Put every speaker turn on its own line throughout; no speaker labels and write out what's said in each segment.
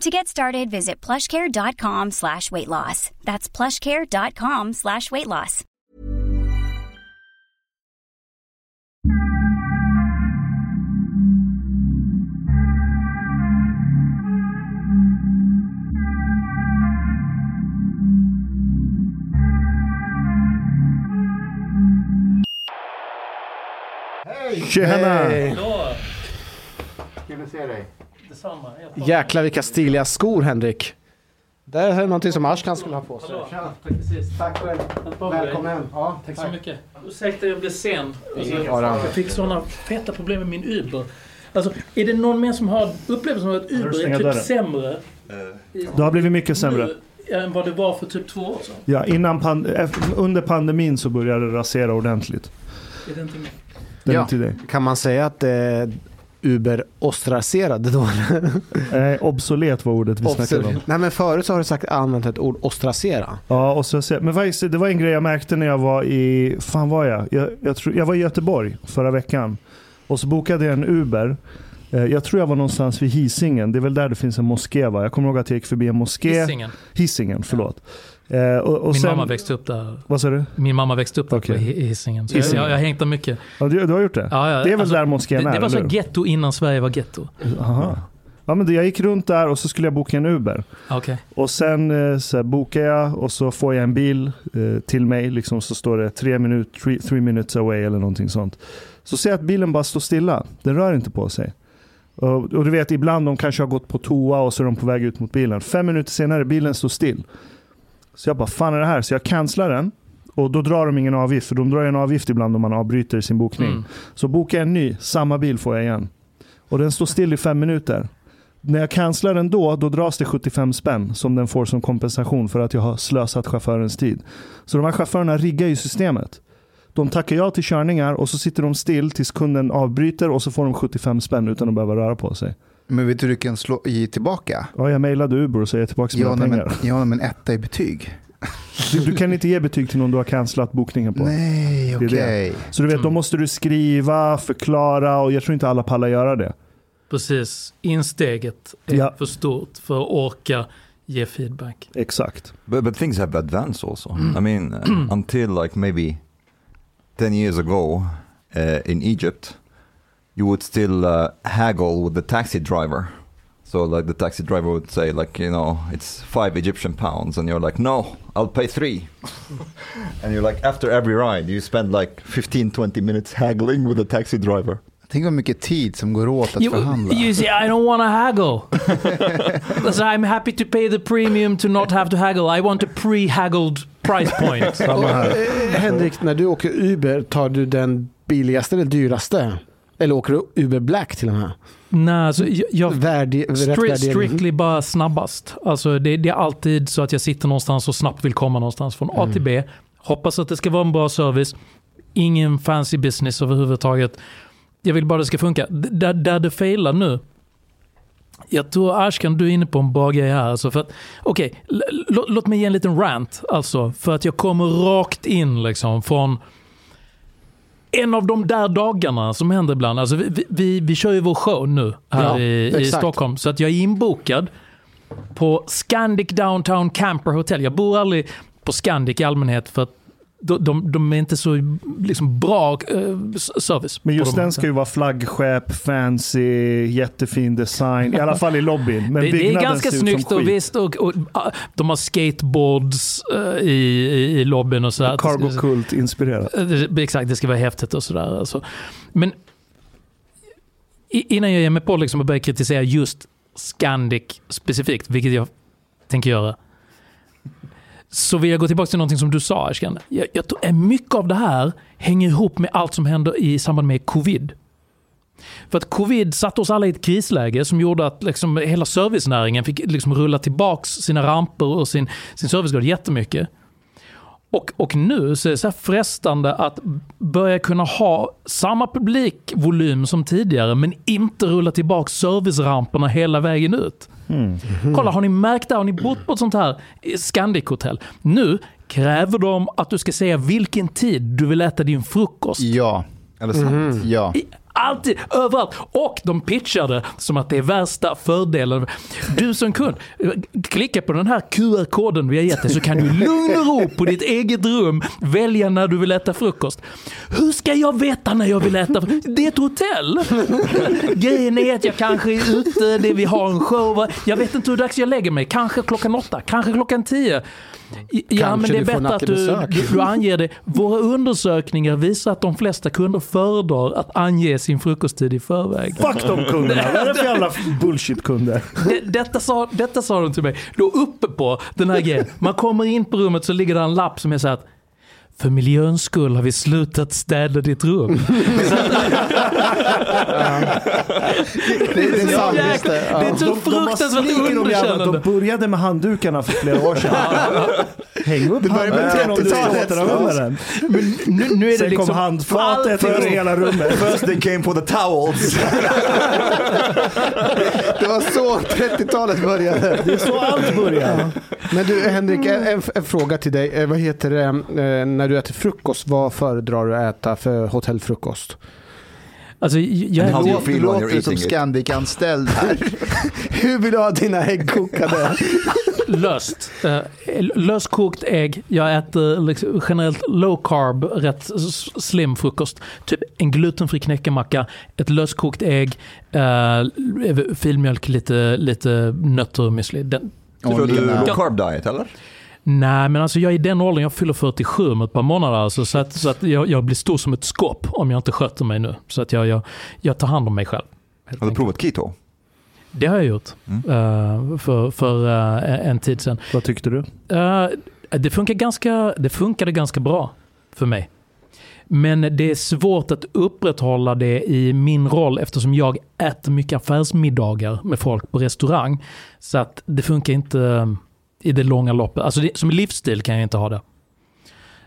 To get started, visit plushcare.com slash weight loss. That's plushcare.com slash weight loss.
Tjena!
Kul att se dig.
Detsamma.
Jäklar vilka stiliga skor Henrik. Det här är någonting som Ashkan skulle ha på sig.
Hallå. Tack precis.
Tack själv. Välkommen. Ja,
Tack så mycket. Ursäkta jag blev sen. Alltså, jag fick sådana feta problem med min Uber. Alltså, är det någon mer som har upplevelsen av att Uber är typ
dörren?
sämre
Det har blivit mycket sämre.
nu än vad det var för typ två år sedan?
Ja, innan pan- eff- under pandemin så började det rasera ordentligt.
Är det inte mer?
Den
Ja. Kan man säga att eh, Uber ostracerade då?
Eh, obsolet var ordet vi snackade om.
Nej men förut så har du sagt använt ett ord ostracera.
Ja, och så, men faktiskt, det var en grej jag märkte när jag var i, fan var jag? Jag, jag, tror, jag var i Göteborg förra veckan. Och så bokade jag en Uber. Eh, Jag tror jag var någonstans vid Hisingen. Det är väl där det finns en moské va? Jag kommer ihåg att jag gick förbi en moské.
Hisingen.
Hisingen, förlåt. Eh, och, och
Min
sen,
mamma växte upp där.
Vad sa du?
Min mamma växte upp där
Okej.
på Hi- Hisingen. Så
Hisingen.
Jag, jag har hängt där mycket.
Ja, du, du har gjort det?
Ja, ja,
det är väl
alltså,
där moskén
Det,
är?
det var så getto innan Sverige var getto.
Aha. Ja, men jag gick runt där och så skulle jag boka en Uber.
Okej.
Och sen eh, så här, bokar jag och så får jag en bil eh, till mig. Liksom, så står det tre minut, three, three minutes away eller någonting sånt. Så ser jag att bilen bara står stilla. Den rör inte på sig. Och, och du vet, ibland de kanske har gått på toa och så är de på väg ut mot bilen. Fem minuter senare, bilen står still. Så jag bara, fan är det här? Så jag cancelar den. Och då drar de ingen avgift, för de drar en avgift ibland om man avbryter sin bokning.
Mm.
Så bokar jag en ny, samma bil får jag igen. Och den står still i fem minuter. När jag cancelar den då, då dras det 75 spänn som den får som kompensation för att jag har slösat chaufförens tid. Så de här chaufförerna riggar ju systemet. De tackar ja till körningar och så sitter de still tills kunden avbryter och så får de 75 spänn utan att behöva röra på sig.
Men vet du hur du kan slå, ge tillbaka?
Ja, jag mejlade Uber och så ger jag tillbaka mina
Ja, nej, men,
pengar.
ja, men etta i betyg.
Du, du kan inte ge betyg till någon du har cancelat bokningen på.
Nej, okej.
det. Så du vet, då måste du skriva, förklara och jag tror inte alla pallar göra det.
Precis. Insteget är
Ja.
för stort för att orka ge feedback.
Exakt.
But, but things have advanced also. I mean, uh, until like maybe 10 years ago uh, in Egypt, you would still uh, haggle with the taxi driver. So like the taxi driver would say like, you know, it's five Egyptian pounds and you're like, no, I'll pay three. and you're like, after every ride, you spend like 15, 20 minutes haggling with the taxi driver.
Tänk vad mycket tid som går åt att
You,
förhandla.
you see, I don't want to haggle. Because I'm happy to pay the premium to not have to haggle. I want a pre-haggled price point.
Och, eh, Henrik, när du åker Uber, tar du den billigaste eller dyraste? Eller åker du Uber Black till och med?
Nej, alltså, jag, jag stri-
värdering.
strictly bara snabbast. Alltså, det, det är alltid så att jag sitter någonstans och snabbt vill komma någonstans från A till B. Hoppas att det ska vara en bra service. Ingen fancy business överhuvudtaget. Jag vill bara att det ska funka. D- Där, där det failar nu Jag tror Ashkan, du är inne på en bra grej här. Alltså för att, l- låt mig ge en liten rant. Alltså, för att jag kommer rakt in liksom från en av de där dagarna som händer ibland. Alltså, vi, vi, vi kör ju vår show nu här
Ja,
i, i. Stockholm. Så att jag är inbokad på Scandic Downtown Camper Hotel. Jag bor aldrig på Scandic i allmänhet för att de, de, de är inte så liksom, bra s- service.
Men just
de-
den ska ju vara flaggskepp, fancy, jättefin design. I alla fall i lobbyn. Men
det, det är ganska
ser
snyggt och visst, och, och, ah, de har skateboards eh, i, i, i lobbyn och sådär.
Cargo Cult inspirerat.
Eh, Exakt, det ska vara häftigt och sådär. Alltså. Men innan jag ger mig på liksom att börja kritisera just Scandic specifikt, vilket jag tänker göra, så vill jag gå tillbaka till någonting som du sa Ashkan. Jag, jag tror att mycket av det här hänger ihop med allt som händer i samband med covid. För att covid satte oss alla i ett krisläge som gjorde att liksom hela servicenäringen fick liksom rulla tillbaks sina ramper och sin, sin servicegrad jättemycket. Och, och nu så är det så här frestande att börja kunna ha samma publikvolym som tidigare men inte rulla tillbaka serviceramperna hela vägen ut. Kolla, har ni märkt det? Har ni bott på ett sånt här Scandic-hotell? Nu kräver de att du ska säga vilken tid du vill äta din frukost.
Ja.
Det sant?
Ja.
Alltid, överallt. Och de pitchade som att det är värsta fördelen. Du som kund, klicka på den här QR-koden vi har gett dig så kan du i lugn och ro på ditt eget rum välja när du vill äta frukost. Hur ska jag veta när jag vill äta frukost? Det är ett hotell. Grejen är att jag kanske är ute, det vi har en show. Jag vet inte hur dags jag lägger mig. Kanske klockan åtta, kanske klockan tio. Ja,
Kanske
men det är bättre att du, du anger det. Våra undersökningar visar att de flesta kunder föredrar att ange sin frukosttid i förväg.
Fuck de kunderna. Vad är det för jävla bullshit-kunder?
Det, detta, sa, detta sa de till mig. Då uppe på den här grejen. Man kommer in på rummet så ligger det en lapp som är så här att för miljöns skull har vi slutat städa ditt rum. Så att,
Det, det är sant.
jäkla-
Just det.
det är
Ja.
så fruktansvärt underkännande.
De började med handdukarna för flera år sedan. Häng upp
började
handduken om du
30-talet.
återanvända den.
Nu, nu är det
Sen
liksom
kom handfatet över hela rummet.
First they came for the towels.
Det var så 30-talet började.
Det är så allt börjar.
Men du Henrik, en, en, en fråga till dig. Eh, Vad heter det, eh, när du äter frukost, vad föredrar du att äta för hotellfrukost?
Alltså, jag,
you
Du låter som? Scandic-anställd här.
Hur vill du ha dina ägg kokade?
löst. Eh, löskokt ägg. Jag äter liksom generellt low carb, rätt slim frukost. Typ en glutenfri knäckemacka, ett löskokt ägg, eh, filmjölk, lite, lite nötter och müsli. Den,
du
Olina.
low carb diet eller?
Nej, men alltså jag är i den åldern, jag fyller 47 om ett par månader. Alltså, så att, så att jag, jag blir stor som ett skåp om jag inte sköter mig nu. Så att jag, jag, jag tar hand om mig själv.
Har du
enkelt.
provat keto?
Det har jag gjort eh, för, för eh, en tid sedan.
Vad tyckte du?
Eh, det, funkar ganska, det funkade ganska bra för mig. Men det är svårt att upprätthålla det i min roll eftersom jag äter mycket affärsmiddagar med folk på restaurang. Så att det funkar inte i det långa loppet. Alltså det, som livsstil kan jag inte ha det.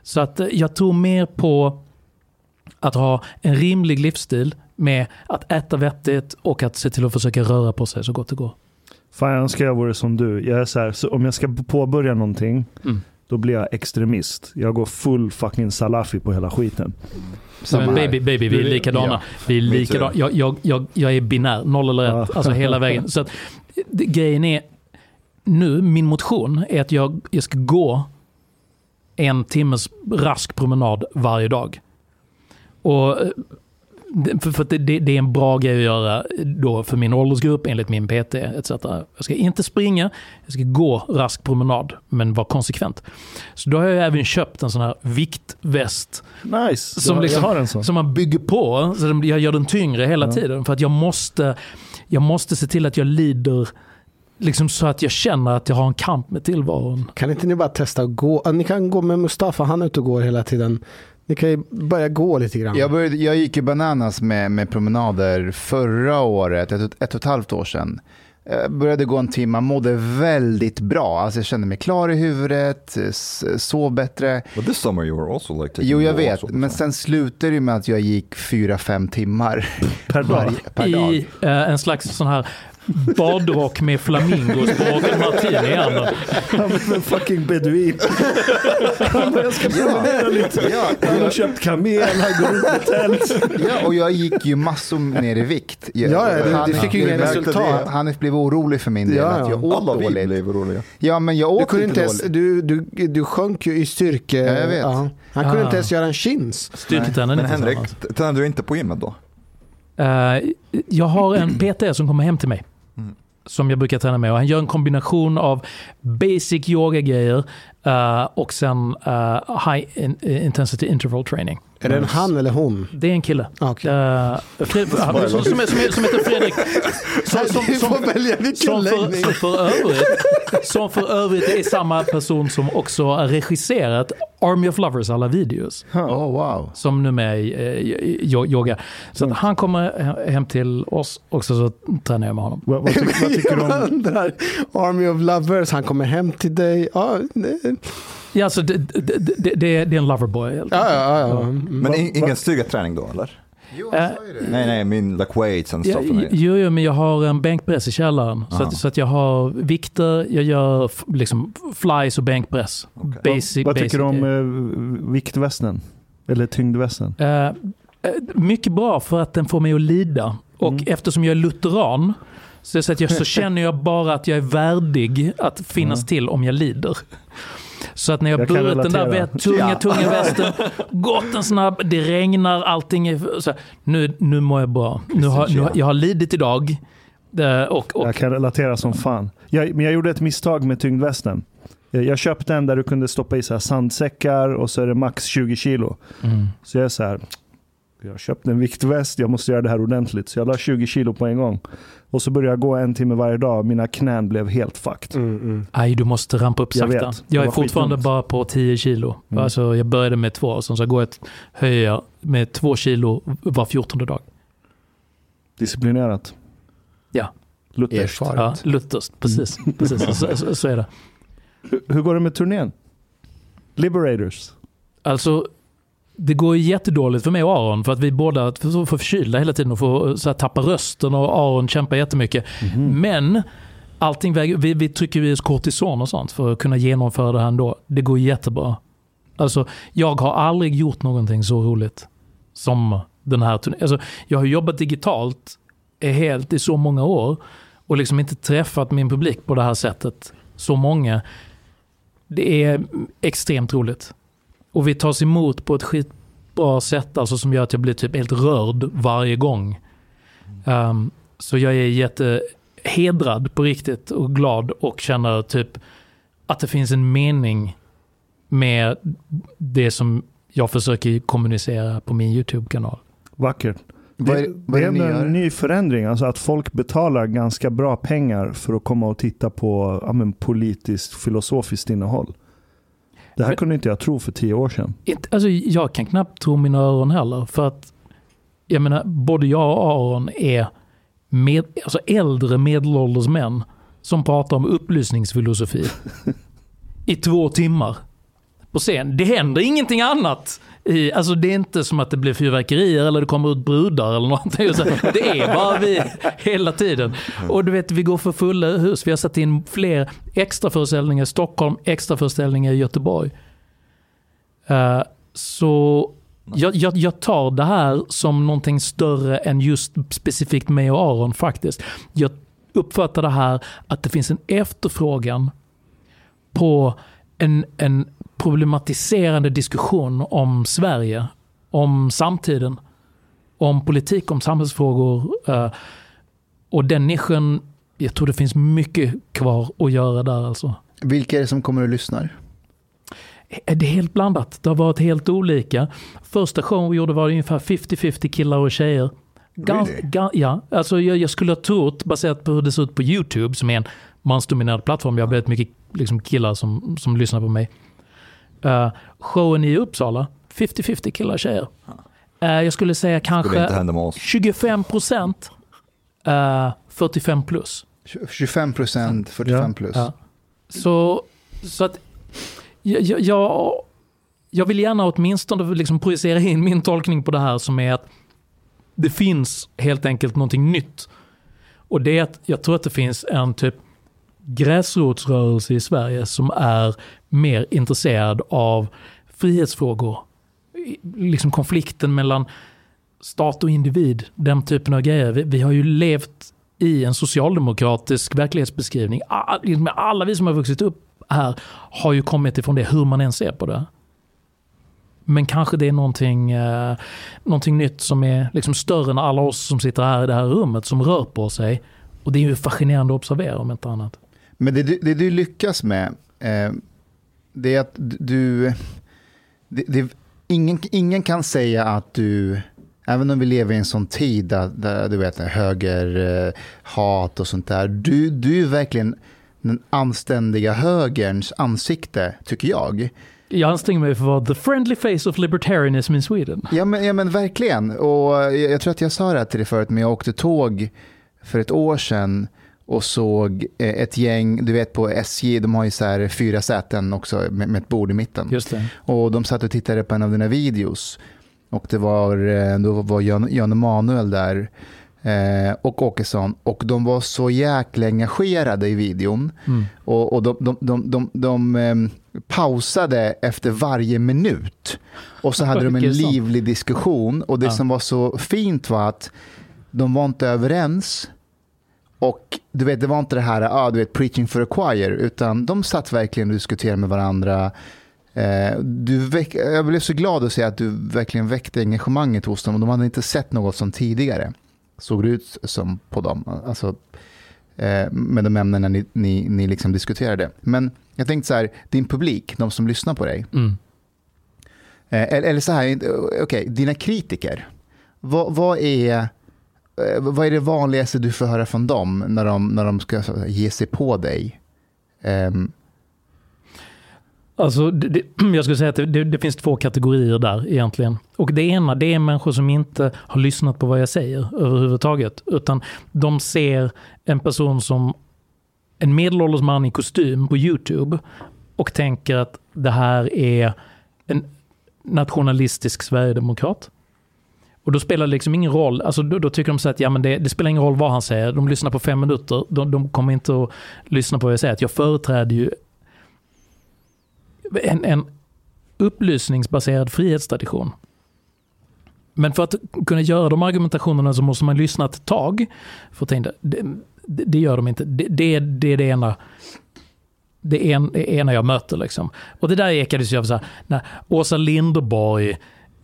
Så att eh, jag tror mer på att ha en rimlig livsstil med att äta vettigt och att se till att försöka röra på sig så gott det går.
Fan jag önskar jag vore som du. Jag är så här, så om jag ska påbörja någonting,
Mm.
då blir jag extremist. Jag går full fucking salafi på hela skiten.
Samma
Men baby, baby, vi är likadana.
ja.
Vi är likadana. Jag, jag, jag, jag är binär, noll eller ett,
Ja.
alltså hela vägen. Så att, det, grejen är, nu, min motion är att jag, jag ska gå en timmes rask promenad varje dag. Och eh, för, för det, det, är en bra grej att göra då för min åldersgrupp enligt min PT etc. Jag ska inte springa, jag ska gå rask promenad men vara konsekvent. Så då har jag även köpt en sån här viktväst
Nice,
Som liksom- som man bygger på, så jag gör den tyngre hela
Ja.
tiden. För att jag måste, jag måste se till att jag lider, liksom så att jag känner att jag har en kamp med tillvaron.
Kan inte ni bara testa att gå? Ni kan gå med Mustafa, han är ute och går hela tiden. Ni kan ju börja gå lite grann.
Jag, började, jag gick ju bananas med, med promenader förra året, ett, ett och ett halvt år sedan. Jag började gå en timme, mådde väldigt bra. Alltså jag kände mig klar i huvudet, sov bättre.
But this summer you were also like taking
Jo, jag vet. Men sen slutade det med att jag gick fyra, fem timmar
Per dag.
varje, per dag.
I eh, en slags sån här badrock med flamingos på och en martini i handen.
Han är en fucking beduin. Han bara, jag ska promenera lite.
Ja,
Han har köpt kamel, han går ut med tält.
ja, och jag gick ju massor ner i vikt. Jag,
Ja, ja, det- det fick ju inga resultat.
Hanif blev orolig för min del,
Ja,
att
ja.
jag åt
Alla vi
dåligt.
blev oroliga.
Ja, men jag
Du,
åt
kunde
inte
ens,
dåligt.
du, du, du sjönk ju i styrke.
Ja, jag vet.
Han kunde
Ah.
inte ens göra en chins.
Styrketränar
Men
inte
Henrik,
tillsammans.
t- tränar du inte på gymmet då?
Eh, jag har en PT som kommer hem till mig. Som jag brukar träna med. Och han gör en kombination av basic yoga-grejer eh, och sen eh, high in, intensity interval training.
Är det en han eller hon?
Det är en kille.
Ah, okej.
Eh, Fred, som, som, är- som, är- som heter Fredrik. Som, som, som,
vilken
som, för, som, för övrigt, som för övrigt är samma person som också har regisserat Army of Lovers alla videos.
Oh, wow.
Som numera är eh, yo- yoga. Så att han kommer he- hem till oss och så, så tränar jag med honom.
Vad, vad, tyck, vad tycker du om...
undrar, Army of Lovers, han kommer hem till dig. Ja, det-
Ja, alltså, det, det, det, det, är- det är en loverboy. helt
ja, ja. ja. Mm.
Men in, ingen styrketräning då eller?
Jo,
Eh,
han sa ju det.
Nej, nej, min like weights and
Ja,
stuff.
jo, jo, men jag har en bänkpress i källaren. Så att, så att jag har vikter, jag gör liksom flies och bänkpress.
Okej.
Basic,
Vad tycker
basic
du om eh, viktvästen? Eller tyngdvästen?
Eh, eh, mycket bra för att den får mig att lida. Och
Mm.
eftersom jag är lutheran så, så, att jag, så känner jag bara att jag är värdig att finnas
Mm.
till om jag lider. Så att när jag,
Jag
burit den där vä- tunga,
Ja.
tunga västen, gått en snabb, det regnar, allting är... Så här, nu, nu mår jag bra. Nu har, nu, jag har lidit idag. Eh, och, och,
Jag kan relatera som fan. Jag, men jag gjorde ett misstag med tyngdvästen. Jag köpte en där du kunde stoppa i så här sandsäckar och så är det max 20 kilo.
mm.
Så jag är så här, jag köpte en viktväst, jag måste göra det här ordentligt. Så jag la 20 kilo på en gång. Och så började jag gå en timme varje dag. Mina knän blev helt fucked.
Mm, mm.
Aj, du måste rampa upp
Jag
sakta.
vet. Det
Jag är fortfarande
skitont.
bara på 10 kilo.
Mm.
Alltså, jag började med två, sen så går jag jag med två kilo var 14 dag.
Disciplinerat.
Ja.
Lutherskt.
Ja, lutherskt, precis. precis. Så, så, så är det.
Hur, hur går det med turnén? Liberators.
Alltså, det går ju jättedåligt för mig och Aron för att vi båda får förkylda hela tiden och får så här, tappa rösten och Aron kämpar jättemycket.
Mhm.
Men allting väger, vi, vi trycker i oss kortison och sånt för att kunna genomföra det här ändå. Det går jättebra. Alltså, jag har aldrig gjort någonting så roligt som den här turnén. Alltså, jag har jobbat digitalt helt i så många år och liksom inte träffat min publik på det här sättet. Så många. Det är extremt roligt. Och vi tas emot på ett skitbra sätt alltså som gör att jag blir typ helt rörd varje gång. Um, så jag är jättehedrad på riktigt och glad och känner typ att det finns en mening med det som jag försöker kommunicera på min YouTube-kanal.
Vackert.
Vad är,
det,
vad
det
är
är
det ni
en ny förändring, alltså att folk betalar ganska bra pengar för att komma och titta på ja, men, politiskt filosofiskt innehåll. Det här
Men-
kunde inte jag tro för tio år sedan.
Inte, alltså, jag kan knappt tro mina öron heller. För att jag menar, både jag och Aron är med, alltså äldre medelålders män som pratar om upplysningsfilosofi i två timmar på scen. Det händer ingenting annat. I, alltså det är inte som att det blir fyrverkerier eller det kommer ut brudar eller någonting. Så Det är bara vi hela tiden. Och du vet, vi går för fulla hus. Vi har satt in fler extra föreställningar i Stockholm, extra föreställningar i Göteborg. Uh, så jag, jag, jag tar det här som någonting större än just specifikt mig och Aron faktiskt. Jag uppfattar det här att det finns en efterfrågan på en, en problematiserande diskussion om Sverige, om samtiden, om politik, om samhällsfrågor. eh, och den nischen, jag tror det finns mycket kvar att göra där alltså.
Vilka är det som kommer och lyssnar?
är det helt blandat. Det har varit helt olika. Första showen vi gjorde var ungefär 50-50 killar och tjejer. Gans,
Really?
ga, ja, alltså jag, jag skulle ha trott, baserat på hur det ser ut på YouTube, som är en mansdominerad plattform, jag har väldigt mycket liksom, killar som, som lyssnar på mig. Uh, showen i Uppsala, 50-50 killar och tjejer. Uh, jag skulle säga
Skulle inte
kanske
hända med oss.
25 procent uh, 45 plus.
25 procent, 45 plus.
Ja. Så, så att jag, jag- jag, jag vill gärna åtminstone liksom projicera in min tolkning på det här som är att det finns helt enkelt någonting nytt. Och det är att jag tror att det finns en typ gräsrotsrörelse i Sverige som är mer intresserad av frihetsfrågor. Liksom konflikten mellan stat och individ, den typen av grejer. Vi, vi har ju levt i en socialdemokratisk verklighetsbeskrivning. A- liksom Alla vi som har vuxit upp här har ju kommit ifrån det, hur man än ser på det. Men kanske det är någonting, eh, någonting nytt som är liksom större än alla oss som sitter här i det här rummet som rör på sig. Och det är ju fascinerande att observera om inte annat.
Men det, du- det du lyckas med, eh, det är att du... Det, det, ingen, ingen kan säga att du, även om vi lever i en sån tid där, där du vet, höger, eh, hat och sånt där, du, du är verkligen den anständiga högerns ansikte, tycker jag.
Jag anstränger mig för att vara the friendly face of libertarianism in Sweden.
Ja men, ja, men verkligen. Och jag, jag tror att jag sa det här till dig förut, men jag åkte tåg för ett år sedan och såg eh, ett gäng, du vet på SJ, de har ju så här fyra säten också med, med ett bord i mitten.
Just det.
Och de satt och tittade på en av dina videos. Och det var, eh, då var Jan, Jan Emanuel där eh, och Åkesson. Och de var så jäkla engagerade i videon.
Mm.
Och, och de, de, de, de, de em, pausade efter varje minut. Och så hade de en livlig diskussion. Och det
Ja.
som var så fint var att de var inte överens. Och du vet, det var inte det här, ah, du vet, preaching for a choir, utan de satt verkligen och diskuterade med varandra. Eh, du väck, jag blev så glad att se att du verkligen väckte engagemanget hos dem. Och de hade inte sett något som tidigare såg det ut som på dem. Alltså, eh, med de ämnena ni, ni, ni liksom diskuterade. Men jag tänkte så här, din publik, de som lyssnar på dig.
Mm.
Eh, eller, eller så här, okej, dina kritiker. Vad, vad, är, eh, Eh, vad är det vanligaste du får höra från dem när de, när de ska ge sig på dig? Um.
Alltså, det, det, jag skulle säga att det, det, det finns två kategorier där egentligen. Och det ena det är människor som inte har lyssnat på vad jag säger överhuvudtaget. Utan de ser en person som en medelålders man i kostym på YouTube och tänker att det här är en nationalistisk sverigedemokrat. Och då spelar det liksom ingen roll, alltså då, då tycker de så att ja, men det, det spelar ingen roll vad han säger, de lyssnar på fem minuter, de, de kommer inte att lyssna på vad jag säger. Att jag företräder ju en, en upplysningsbaserad frihetstradition. Men för att kunna göra de argumentationerna så måste man lyssna ett tag. För att tänka, det, det, gör de inte. Det, det, det är det ena det en, det ena jag möter. Liksom. Och det där ekades ju av så här, när Åsa Linderborg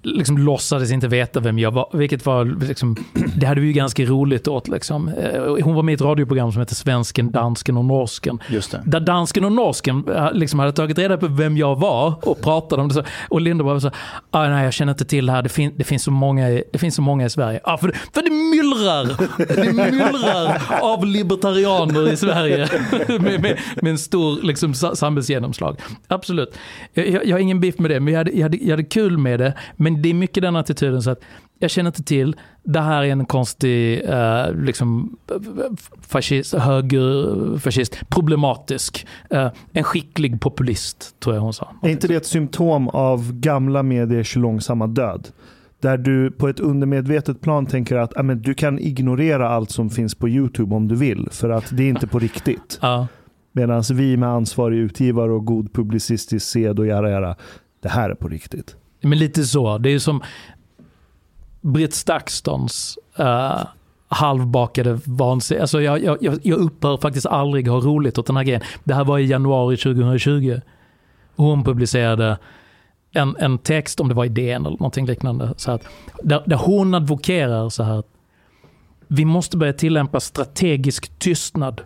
liksom låtsades inte veta vem jag var, vilket var liksom, det hade vi ju ganska roligt åt. Liksom. Eh, Hon var med i ett radioprogram som heter Svensken, Dansken och Norsken.
just det.
Där dansken och norsken eh, liksom hade tagit reda på vem jag var och pratade om det. Så, och Linda bara så ah, nej jag känner inte till det här, det, fin, det, finns, så många, i- det finns så många i Sverige. Ah, för, det- för det myllrar! Det myllrar av libertarianer i Sverige med, med, med en stor liksom, sa- samhällsgenomslag. Absolut. Jag, jag, jag har ingen biff med det, men jag hade, jag, hade, jag hade kul med det. Men det är mycket den attityden så att jag känner inte till, det här är en konstig eh, liksom, fascist, högerfascist, problematisk. Eh, en skicklig populist, tror jag hon sa.
Är inte det ett symptom av gamla mediers långsamma död? Där du på ett undermedvetet plan tänker att ah, men du kan ignorera allt som finns på YouTube om du vill, för att det är inte på riktigt.
Ja.
Medan vi med ansvarig utgivare och god publicistisk sed och jara, det här är på riktigt.
Men lite så. Det är ju som Britt Stakston's uh, eh, halvbakade vansinne. Alltså jag, jag, jag- upphör faktiskt aldrig ha roligt åt den här grejen. Det här var i januari 2020. Hon publicerade en, en text, om det var i DN eller någonting liknande, så att, där, där hon advokerar så här. Vi måste börja tillämpa strategisk tystnad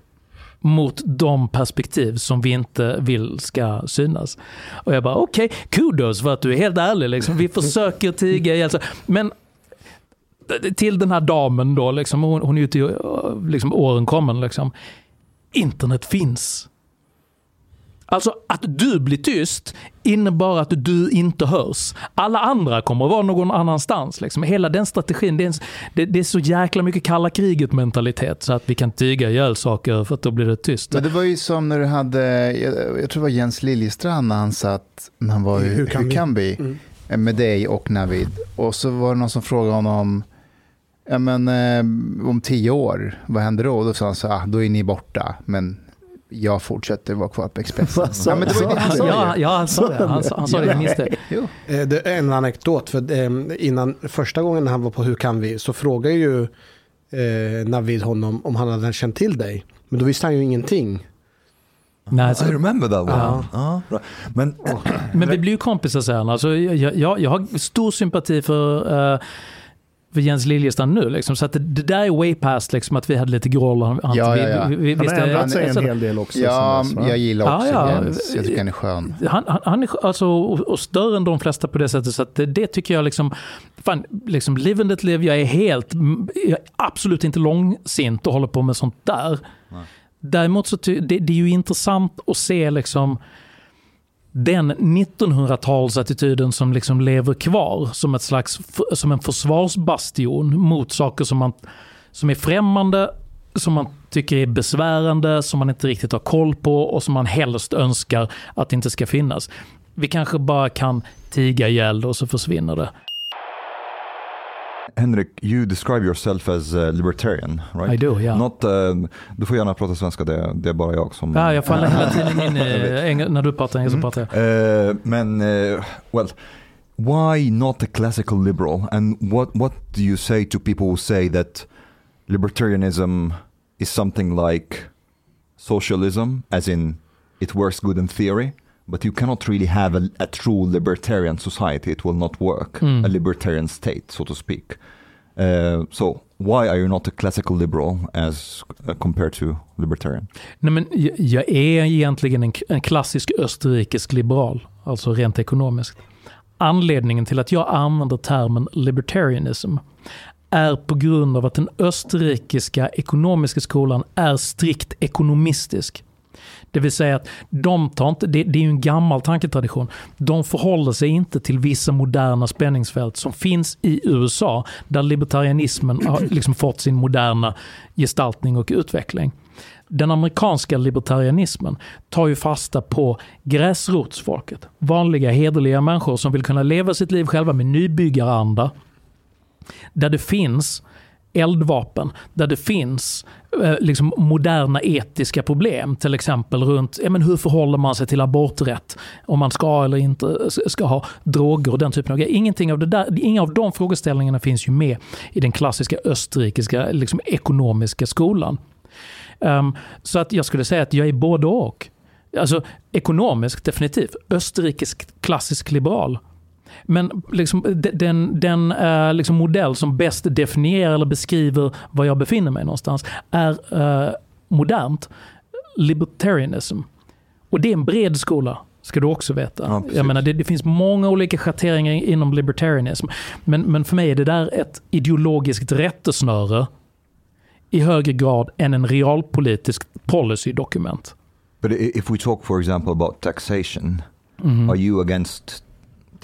mot de perspektiv som vi inte vill ska synas. Och jag bara okej, kudos för att du är helt ärlig. Liksom. Vi försöker tiga ihjäl. Men till den här damen då, liksom, hon, hon är ju till liksom, åren kommen. Liksom. Internet finns. Alltså att du blir tyst innebär att du inte hörs. Alla andra kommer att vara någon annanstans. Liksom. Hela den strategin, det är, en, det, det är så jäkla mycket kalla kriget mentalitet så att vi kan tyga ihjäl saker för att då blir det tyst.
Men det var ju som när du hade, jag, jag tror det var Jens Liljestrand när han satt, när han var i
Hur kan
Hur
vi?
kan vi?
Mm.
med dig och Navid. Och så var det någon som frågade honom, Ja, men eh, om tio år, vad händer då? Då sa han så ah, då är ni borta, men jag fortsätter vara kvar på Expressen.
Vad sa-
ja, men det var ju det han sa
Ja,
ju.
ja, han sa det. Han, sa- han sa det, jag minns det.
Jo.
Eh, Det är en anekdot, för eh, innan första gången han var på Hur kan vi så frågade ju eh, Navid honom om han hade känt till dig. Men då visste han ju ingenting.
Nej, så,
I remember that one.
Ja.
Ja, bra. Men
men vi blir ju kompisar sen. Alltså, jag, jag, jag har stor sympati för, eh, för Jens Liljestam nu. Liksom. Så att det, det där är way past liksom, att vi hade lite groll. Han,
Ja, ja, ja.
Vi, vi,
Han har ändrat sig en hel del också.
Ja,
dess,
jag gillar också
Ja, ja.
Jens. Jag tycker han är skön.
Han, han, han är alltså, och, och större än de flesta på det sättet. Så att det, det tycker jag liksom, fan, liksom live and let live. Jag är helt, jag är absolut inte långsint och håller på med sånt där. Däremot så ty, det, det är ju intressant att se liksom den 1900-talsattityden som liksom lever kvar som ett slags som en försvarsbastion mot saker som, man, som är främmande, som man tycker är besvärande, som man inte riktigt har koll på och som man helst önskar att det inte ska finnas. Vi kanske bara kan tiga ihjäl det och så försvinner det.
Henrik, you describe yourself as a libertarian, right?
I do, ja.
Not, um, du får gärna prata svenska, det, det är bara jag som...
Ja, jag faller hela tiden in i, eng- när du pratar engelska så pratar jag.
Uh, men, uh, well, why not a classical liberal? And what, what do you say to people who say that libertarianism is something like socialism, as in it works good in theory, but you cannot really have a, a true libertarian society. It will not work.
Mm.
A libertarian state, so to speak. Uh, so why are you not a classical liberal as uh, compared to libertarian?
Nej, men jag- är egentligen en, en klassisk österrikisk liberal, alltså rent ekonomiskt. Anledningen till att jag använder termen libertarianism är på grund av att den österrikiska ekonomiska skolan är strikt ekonomistisk. Det vill säga att de tar inte, det, det är ju en gammal tanketradition, de förhåller sig inte till vissa moderna spänningsfält som finns i USA, där libertarianismen har liksom fått sin moderna gestaltning och utveckling. Den amerikanska libertarianismen tar ju fasta på gräsrotsfolket. Vanliga hederliga människor som vill kunna leva sitt liv själva med nybyggaranda. Där det finns eldvapen, där det finns eh, liksom moderna etiska problem. Till exempel runt ja, men hur förhåller man sig till aborträtt, om man ska eller inte ska ha droger och den typen av grejer. Ingenting av det där, inga av de frågeställningarna finns ju med i den klassiska österrikiska liksom, ekonomiska skolan. Um, så att jag skulle säga att jag är både och. Alltså ekonomiskt definitivt. Österrikisk klassisk liberal. Men liksom, de- den, den eh, liksom modell som bäst definierar eller beskriver var jag befinner mig någonstans är eh, modernt libertarianism. Och det är en bred skola, ska du också veta.
Ja,
jag menar, det, det finns många olika schatteringar inom libertarianism. Men, men för mig är det där ett ideologiskt rättesnöre i högre grad än en realpolitisk policydokument.
But i- if we talk, for example, about taxation,
Mhm.
are you against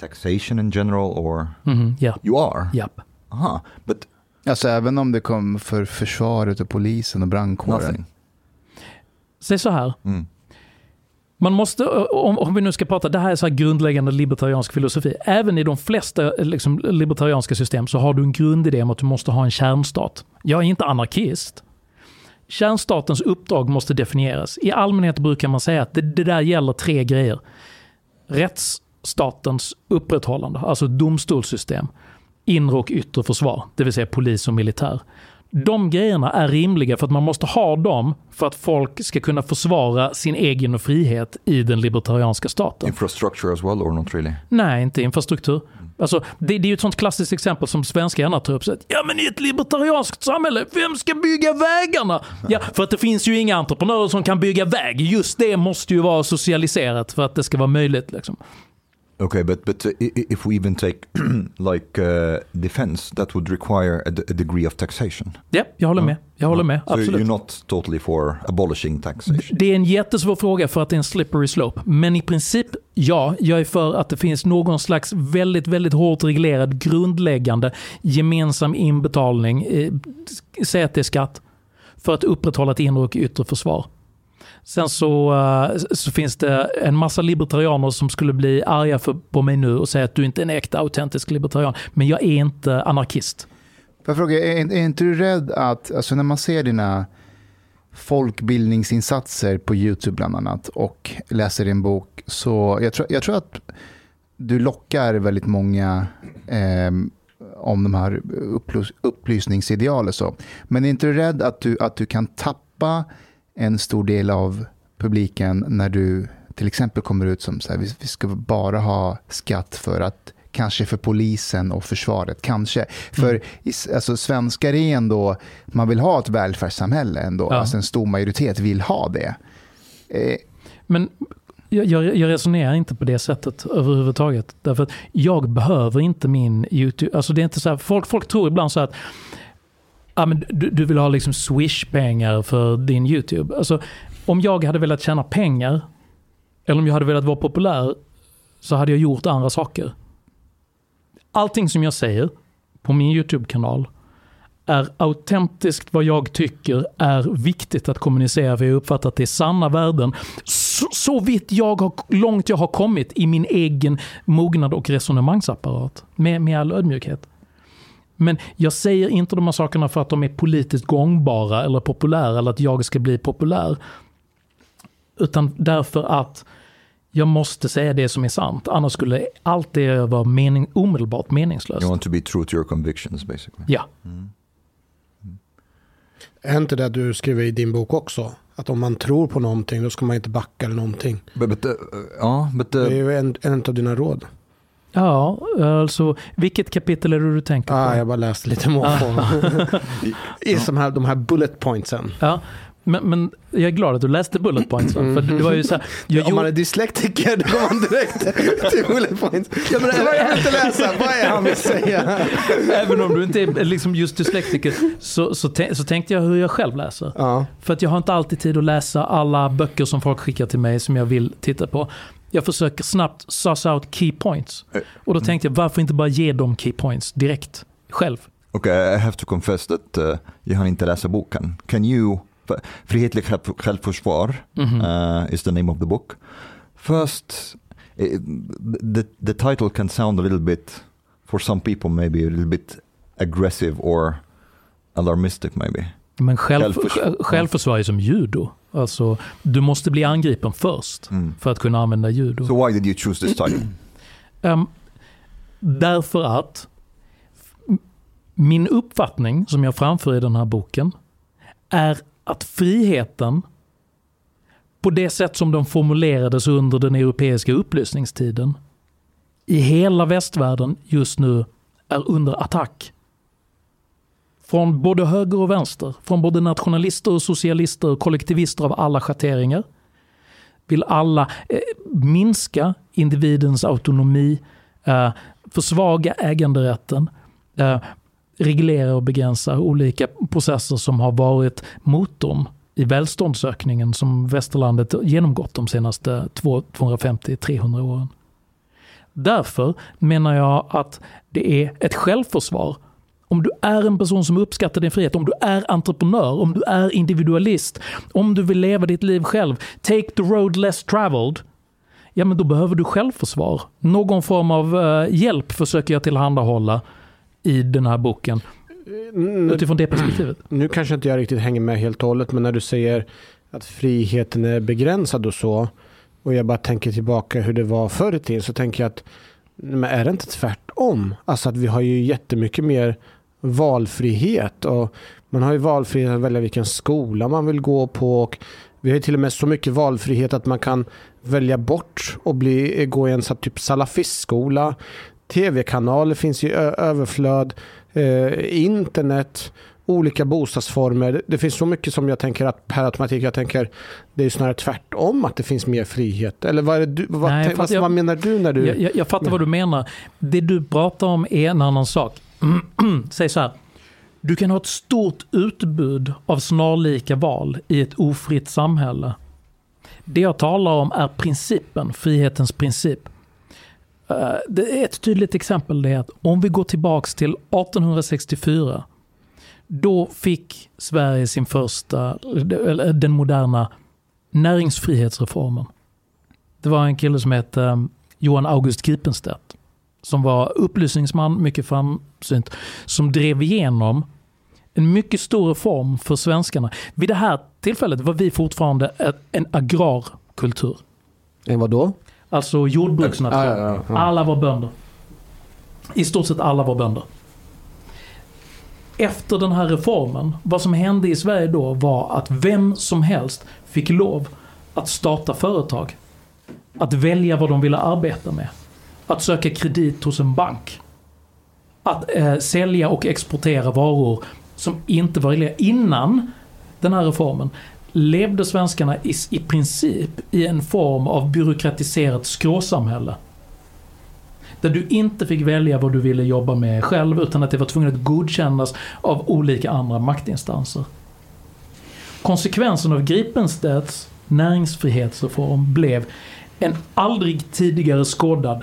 taxation in general, or
Mhm, Ja,
you are?
japp.
Aha, but
Alltså även om det kom för försvaret och polisen och brandkåren.
nothing.
Säg så här,
Mm.
Man måste, om, om vi nu ska prata, det här är så här grundläggande libertariansk filosofi. Även i de flesta liksom, libertarianska system så har du en grundidé om att du måste ha en kärnstat. Jag är inte anarkist. Kärnstatens uppdrag måste definieras. I allmänhet brukar man säga att det, det där gäller tre grejer. Rättsstatens upprätthållande, alltså domstolssystem. Inre och yttre försvar, det vill säga polis och militär. De grejerna är rimliga för att man måste ha dem för att folk ska kunna försvara sin egen frihet i den libertarianska staten.
Infrastructure as well, or not really?
Nej, inte infrastruktur. Alltså, det, det är ju ett sånt klassiskt exempel som svenskar gärna tar upp. Så att, ja, men i ett libertarianskt samhälle, vem ska bygga vägarna? Ja, för att det finns ju inga entreprenörer som kan bygga väg. Just det måste ju vara socialiserat för att det ska vara möjligt. Liksom.
Okay, but but if we even take like uh, defense, that would require a, a degree of taxation.
Ja, jag håller med. Jag håller med,
So
absolut.
you're not totally for abolishing taxation.
Det är en jättesvår fråga för att det är en slippery slope. Men i princip, ja, jag är för att det finns någon slags väldigt, väldigt hårt reglerad grundläggande gemensam inbetalning, eh, säg att det är skatt, för att upprätthålla ett inre och yttre försvar. Sen så, eh, så finns det en massa libertarianer som skulle bli arga för, på mig nu och säga att du inte är en äkta autentisk libertarian. Men jag är inte anarkist.
Jag fråga, är, är inte du rädd att, alltså när man ser dina folkbildningsinsatser på YouTube bland annat och läser din bok, så jag tror, jag tror att du lockar väldigt många eh, om de här upplys upplysningsidealen. så. Men är inte du rädd att du, att du kan tappa en stor del av publiken när du till exempel kommer ut som så här, vi, vi ska bara ha skatt för att kanske för polisen och försvaret, kanske. För mm. alltså, svenskar är ändå, man vill ha ett välfärdssamhälle ändå, ja. alltså en stor majoritet vill ha det.
Eh. Men jag, jag, resonerar inte på det sättet överhuvudtaget. Därför att jag behöver inte min YouTube, alltså det är inte så här, folk, folk tror ibland så att ah, men du, du vill ha liksom swish-pengar för din YouTube. Alltså, om jag hade velat tjäna pengar, eller om jag hade velat vara populär, så hade jag gjort andra saker. Allting som jag säger på min YouTube-kanal är autentiskt vad jag tycker är viktigt att kommunicera, för jag uppfattar att det är sanna värden. Så, så vitt jag har, långt jag har kommit i min egen mognad och resonemangsapparat. Med, med all ödmjukhet. Men jag säger inte de här sakerna för att de är politiskt gångbara eller populära eller att jag ska bli populär. Utan därför att jag måste säga det som är sant. Annars skulle allt det vara mening, omedelbart meningslöst.
You want to be true to your convictions basically.
Ja. Mm.
Mm. Är inte det du skriver i din bok också? Att om man tror på någonting då ska man inte backa eller någonting.
But, but, uh, uh, but, uh,
det är ju en, en av dina råd.
Ja, alltså vilket kapitel är det du tänker på?
Ah, jag bara läste lite måfå. I som här, de här bullet pointsen.
Ja, men, men jag är glad att du läste bullet points. Mm. För det var ju så här,
jag Om man är dyslektiker då går man direkt till bullet points. Ja, men jag vill inte läsa, vad är han vill säga?
Även om du inte är liksom just dyslektiker så, så, så tänkte jag hur jag själv läser. Ja. För att jag har inte alltid tid att läsa alla böcker som folk skickar till mig som jag vill titta på. Jag försöker snabbt suss out key points. Och då tänkte jag, varför inte bara ge dem key points direkt, själv?
Okej, okay, I have to confess that uh, jag har inte läst boken. Can you Frihetlig självförsvar mm -hmm. uh, is the name of the book. First, the, the title can sound a little bit, for some people maybe a little bit aggressive or alarmistic maybe.
Men själv, självförsvar, självförsvar är som judo. Alltså, du måste bli angripen först mm. för att kunna använda judo.
So why did you choose this title?
um, därför att min uppfattning som jag framför i den här boken är att friheten på det sätt som den formulerades under den europeiska upplysningstiden i hela västvärlden just nu är under attack. Från både höger och vänster, från både nationalister och socialister och kollektivister av alla schatteringar. Vill alla eh, minska individens autonomi, eh, försvaga äganderätten, eh, reglera och begränsa olika processer som har varit motorn i välståndsökningen som västerlandet genomgått de senaste 250-300 åren. Därför menar jag att det är ett självförsvar om du är en person som uppskattar din frihet, om du är entreprenör, om du är individualist, om du vill leva ditt liv själv, take the road less traveled, ja men då behöver du självförsvar. Någon form av uh, hjälp försöker jag tillhandahålla i den här boken. Mm, utifrån det perspektivet.
Nu kanske inte jag riktigt hänger med helt och hållet, men när du säger att friheten är begränsad och så, och jag bara tänker tillbaka hur det var förr i tiden, så tänker jag att men är det inte tvärtom? Alltså att vi har ju jättemycket mer valfrihet och man har ju valfrihet att välja vilken skola man vill gå på och vi har till och med så mycket valfrihet att man kan välja bort och bli, gå i en typ salafistskola tv-kanaler finns i överflöd, eh, internet, olika bostadsformer. Det finns så mycket som jag tänker att per automatik, jag tänker det är snarare tvärtom att det finns mer frihet. Eller vad, är du, vad, Nej, vad, jag, vad menar du när du...
Jag, jag fattar vad du menar. Det du pratar om är en annan sak. Mm. Säg så här. Du kan ha ett stort utbud av snarlika val i ett ofritt samhälle. Det jag talar om är principen, frihetens princip. Eh, det är ett tydligt exempel är att om vi går tillbaks till 1864. Då fick Sverige sin första, eh, den moderna näringsfrihetsreformen. Det var en kille som hette eh, Johan August Gripenstedt som var upplysningsman, mycket framsynt, som drev igenom en mycket stor reform för svenskarna. Vid det här tillfället var vi fortfarande en agrarkultur.
En vadå?
Alltså jordbruksnation.
Ja, ja, ja.
Alla var bönder. I stort sett alla var bönder. Efter den här reformen, vad som hände i Sverige då var att vem som helst fick lov att starta företag. Att välja vad de ville arbeta med. Att söka kredit hos en bank. Att eh, sälja och exportera varor som inte var reglerade. Innan den här reformen levde svenskarna i, i princip i en form av byråkratiserat skråsamhälle. Där du inte fick välja vad du ville jobba med själv utan att det var tvunget att godkännas av olika andra maktinstanser. Konsekvensen av Gripenstedts näringsfrihetsreform blev en aldrig tidigare skådad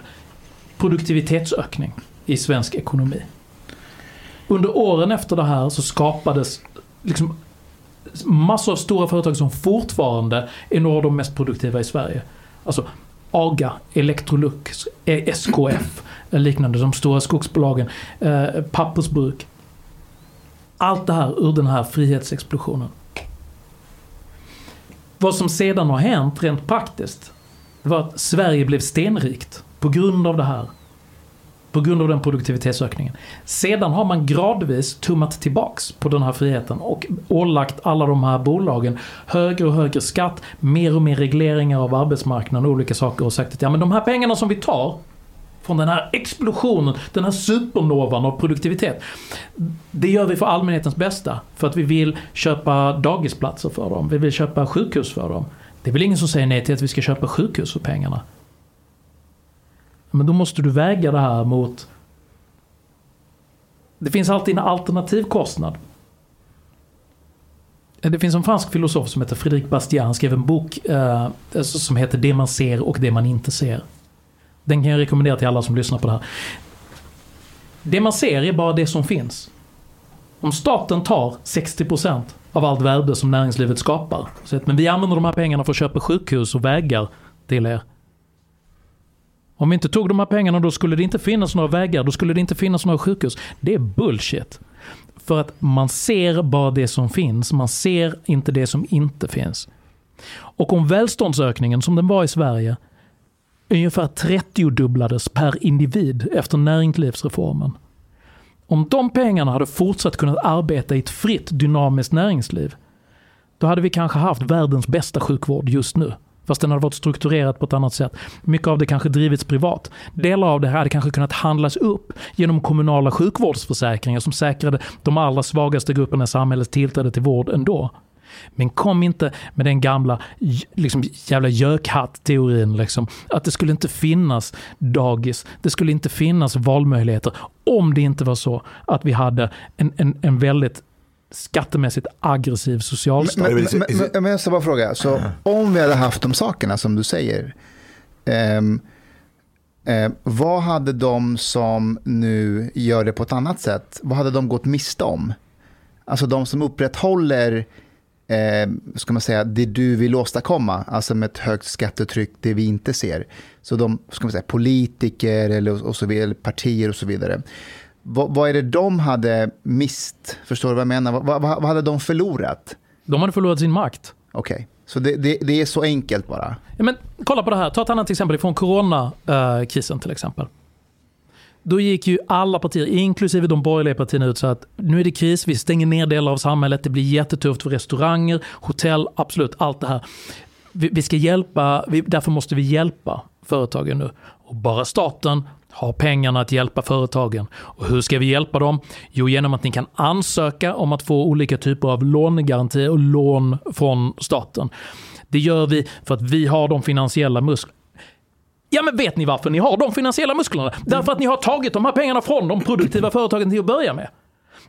produktivitetsökning i svensk ekonomi. Under åren efter det här så skapades liksom massor av stora företag som fortfarande är några av de mest produktiva i Sverige. Alltså AGA, Electrolux, SKF, eh, liknande, de stora skogsbolagen, eh, pappersbruk. Allt det här ur den här frihetsexplosionen. Vad som sedan har hänt rent praktiskt var att Sverige blev stenrikt på grund av det här. På grund av den produktivitetsökningen. Sedan har man gradvis tummat tillbaks på den här friheten och ålagt alla de här bolagen högre och högre skatt, mer och mer regleringar av arbetsmarknaden och olika saker och sagt att ja men de här pengarna som vi tar från den här explosionen, den här supernovan av produktivitet. Det gör vi för allmänhetens bästa. För att vi vill köpa dagisplatser för dem. Vi vill köpa sjukhus för dem. Det är väl ingen som säger nej till att vi ska köpa sjukhus för pengarna. Men då måste du väga det här mot... Det finns alltid en alternativ kostnad. Eh, det finns en fransk filosof som heter Frédéric Bastiat. Han skrev en bok eh, som heter Det man ser och det man inte ser. Den kan jag rekommendera till alla som lyssnar på det här. Det man ser är bara det som finns. Om staten tar 60% av allt värde som näringslivet skapar. Så att, men vi använder de här pengarna för att köpa sjukhus och vägar till er. Om vi inte tog de här pengarna då skulle det inte finnas några vägar, då skulle det inte finnas några sjukhus. Det är bullshit. För att man ser bara det som finns, man ser inte det som inte finns. Och om välståndsökningen som den var i Sverige ungefär 30-dubblades per individ efter näringslivsreformen. Om de pengarna hade fortsatt kunnat arbeta i ett fritt dynamiskt näringsliv, då hade vi kanske haft världens bästa sjukvård just nu. Fast den hade varit strukturerat på ett annat sätt. Mycket av det kanske drivits privat. Delar av det här hade kanske kunnat handlas upp genom kommunala sjukvårdsförsäkringar som säkrade de allra svagaste grupperna i samhället tillträde till vård ändå. Men kom inte med den gamla liksom, jävla gökhatt-teorin. Liksom, att det skulle inte finnas dagis, det skulle inte finnas valmöjligheter om det inte var så att vi hade en, en, en väldigt skattemässigt aggressiv socialstat.
Men, men, men, men, jag ska bara fråga, så om vi hade haft de sakerna som du säger, ehm, eh, vad hade de som nu gör det på ett annat sätt, vad hade de gått miste om? Alltså de som upprätthåller eh, ska man säga, det du vill åstadkomma, alltså med ett högt skattetryck, det vi inte ser. Så de ska man säga, politiker eller, och så vidare, partier och så vidare. Vad, vad är det de hade mist? Förstår du vad jag menar? Vad, vad, vad hade de förlorat?
De hade förlorat sin makt.
Okej, så det, det, det är så enkelt bara?
Ja, men, kolla på det här, ta ett annat exempel från coronakrisen till exempel. Då gick ju alla partier, inklusive de borgerliga partierna, ut så att nu är det kris, vi stänger ner delar av samhället, det blir jättetufft för restauranger, hotell, absolut allt det här. Vi, vi ska hjälpa, vi, därför måste vi hjälpa företagen nu. Och bara staten har pengarna att hjälpa företagen. Och hur ska vi hjälpa dem? Jo, genom att ni kan ansöka om att få olika typer av lånegarantier och lån från staten. Det gör vi för att vi har de finansiella musklerna. Ja, men vet ni varför ni har de finansiella musklerna? Därför att ni har tagit de här pengarna från de produktiva företagen till att börja med.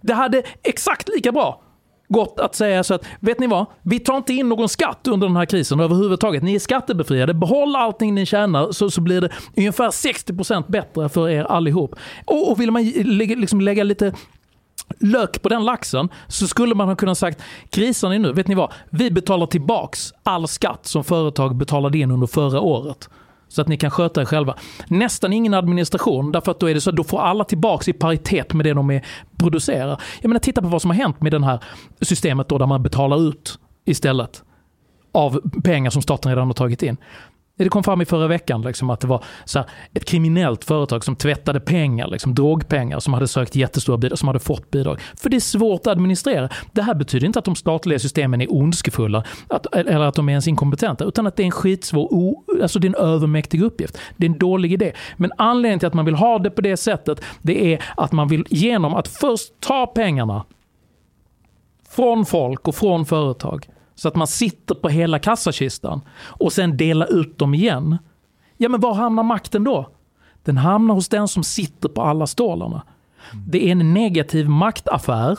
Det hade exakt lika bra gått att säga så att, vet ni vad? Vi tar inte in någon skatt under den här krisen överhuvudtaget. Ni är skattebefriade. Behåll allting ni tjänar så, så blir det ungefär 60% bättre för er allihop. Och, och vill man lägga, liksom lägga lite lök på den laxen så skulle man ha kunnat sagt krisen är nu, vet ni vad? Vi betalar tillbaks all skatt som företag betalade in under förra året. Så att ni kan sköta er själva. Nästan ingen administration, därför att då är det så att då får alla tillbaka i paritet med det de är, producerar. Jag menar, titta på vad som har hänt med det här systemet då där man betalar ut istället av pengar som staten redan har tagit in. Det kom fram i förra veckan liksom, att det var så här, ett kriminellt företag som tvättade pengar, liksom, drogpengar, som hade sökt jättestora bidrag, som hade fått bidrag. För det är svårt att administrera. Det här betyder inte att de statliga systemen är ondskefulla att, eller att de är ens inkompetenta, utan att det är en skitsvår, o, alltså det är en övermäktig uppgift. Det är en dålig idé. Men anledningen till att man vill ha det på det sättet, det är att man vill genom att först ta pengarna från folk och från företag, så att man sitter på hela kassakistan och sen delar ut dem igen. Ja, men var hamnar makten då? Den hamnar hos den som sitter på alla stålarna. Det är en negativ maktaffär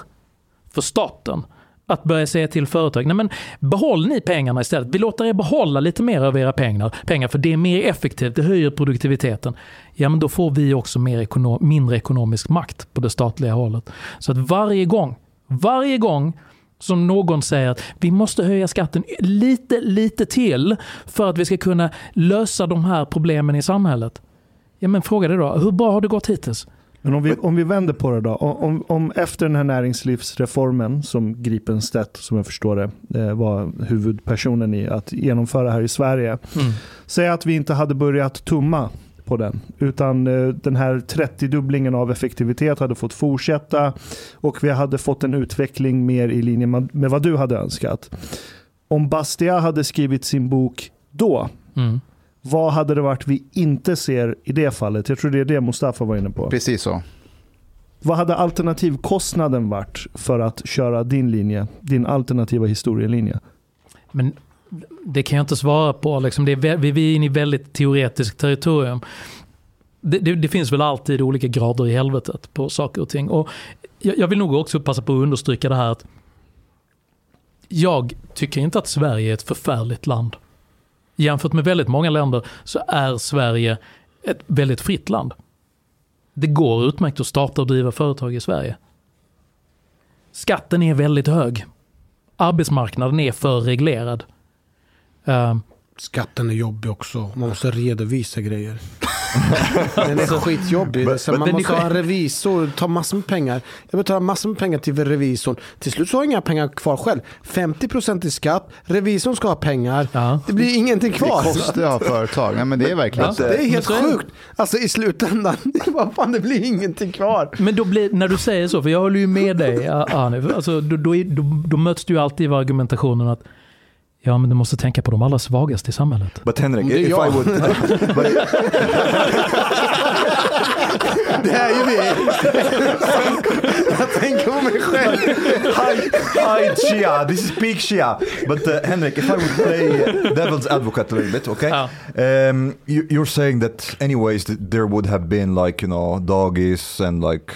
för staten att börja säga till företag, nej men behåll ni pengarna istället. Vi låter er behålla lite mer av era pengar, pengar för det är mer effektivt, det höjer produktiviteten. Ja men då får vi också mer ekonom mindre ekonomisk makt på det statliga hållet. Så att varje gång, varje gång som någon säger att vi måste höja skatten lite, lite till för att vi ska kunna lösa de här problemen i samhället. Ja men fråga dig då, hur bra har det gått hittills?
Men om vi, om vi vänder på det då. Om, om efter den här näringslivsreformen som Gripenstedt, som jag förstår det, eh, var huvudpersonen i att genomföra här i Sverige. Mm. Säg att vi inte hade börjat tumma på den. Utan eh, den här 30-dubblingen av effektivitet hade fått fortsätta och vi hade fått en utveckling mer i linje med vad du hade önskat. Om Bastia hade skrivit sin bok då, mm. vad hade det varit vi inte ser i det fallet? Jag tror det är det Mustafa var inne på.
Precis så.
Vad hade alternativkostnaden varit för att köra din linje, din alternativa historielinje?
Men det kan jag inte svara på. Liksom det är, vi är inne i väldigt teoretiskt territorium. Det, det, det, finns väl alltid olika grader i helvetet på saker och ting. Och jag, jag, vill nog också passa på att understryka det här att jag tycker inte att Sverige är ett förfärligt land. Jämfört med väldigt många länder så är Sverige ett väldigt fritt land. Det går utmärkt att starta och driva företag i Sverige. Skatten är väldigt hög. Arbetsmarknaden är för reglerad.
Uh, Skatten är jobbig också. Man måste redovisa grejer. den är skitjobbig. But, but man måste ha en revisor, ta massor med pengar. Jag betalar massor med pengar till revisorn. Till slut så har jag inga pengar kvar själv. 50% i skatt, revisorn ska ha pengar. Ja. Det blir ingenting kvar.
Det kostar att ha företag. Ja, men det är verkligen ja.
så. Det är helt sjukt. Alltså i slutändan, vad fan, det blir ingenting kvar.
Men då blir, när du säger så, för jag håller ju med dig, Arne. Alltså, då, då, då, då möts du alltid av argumentationen att Ja, men du måste tänka på de allra svagaste i samhället.
But Henrik, if I would...
det är ju vi. jag tänker på mig själv.
hi, hi Shia, this is peak Shia. But uh, Henrik, if I would play devil's advocate a little bit, okay? Oh. Um, you, you're saying that anyways that there would have been like, you know, doggies and like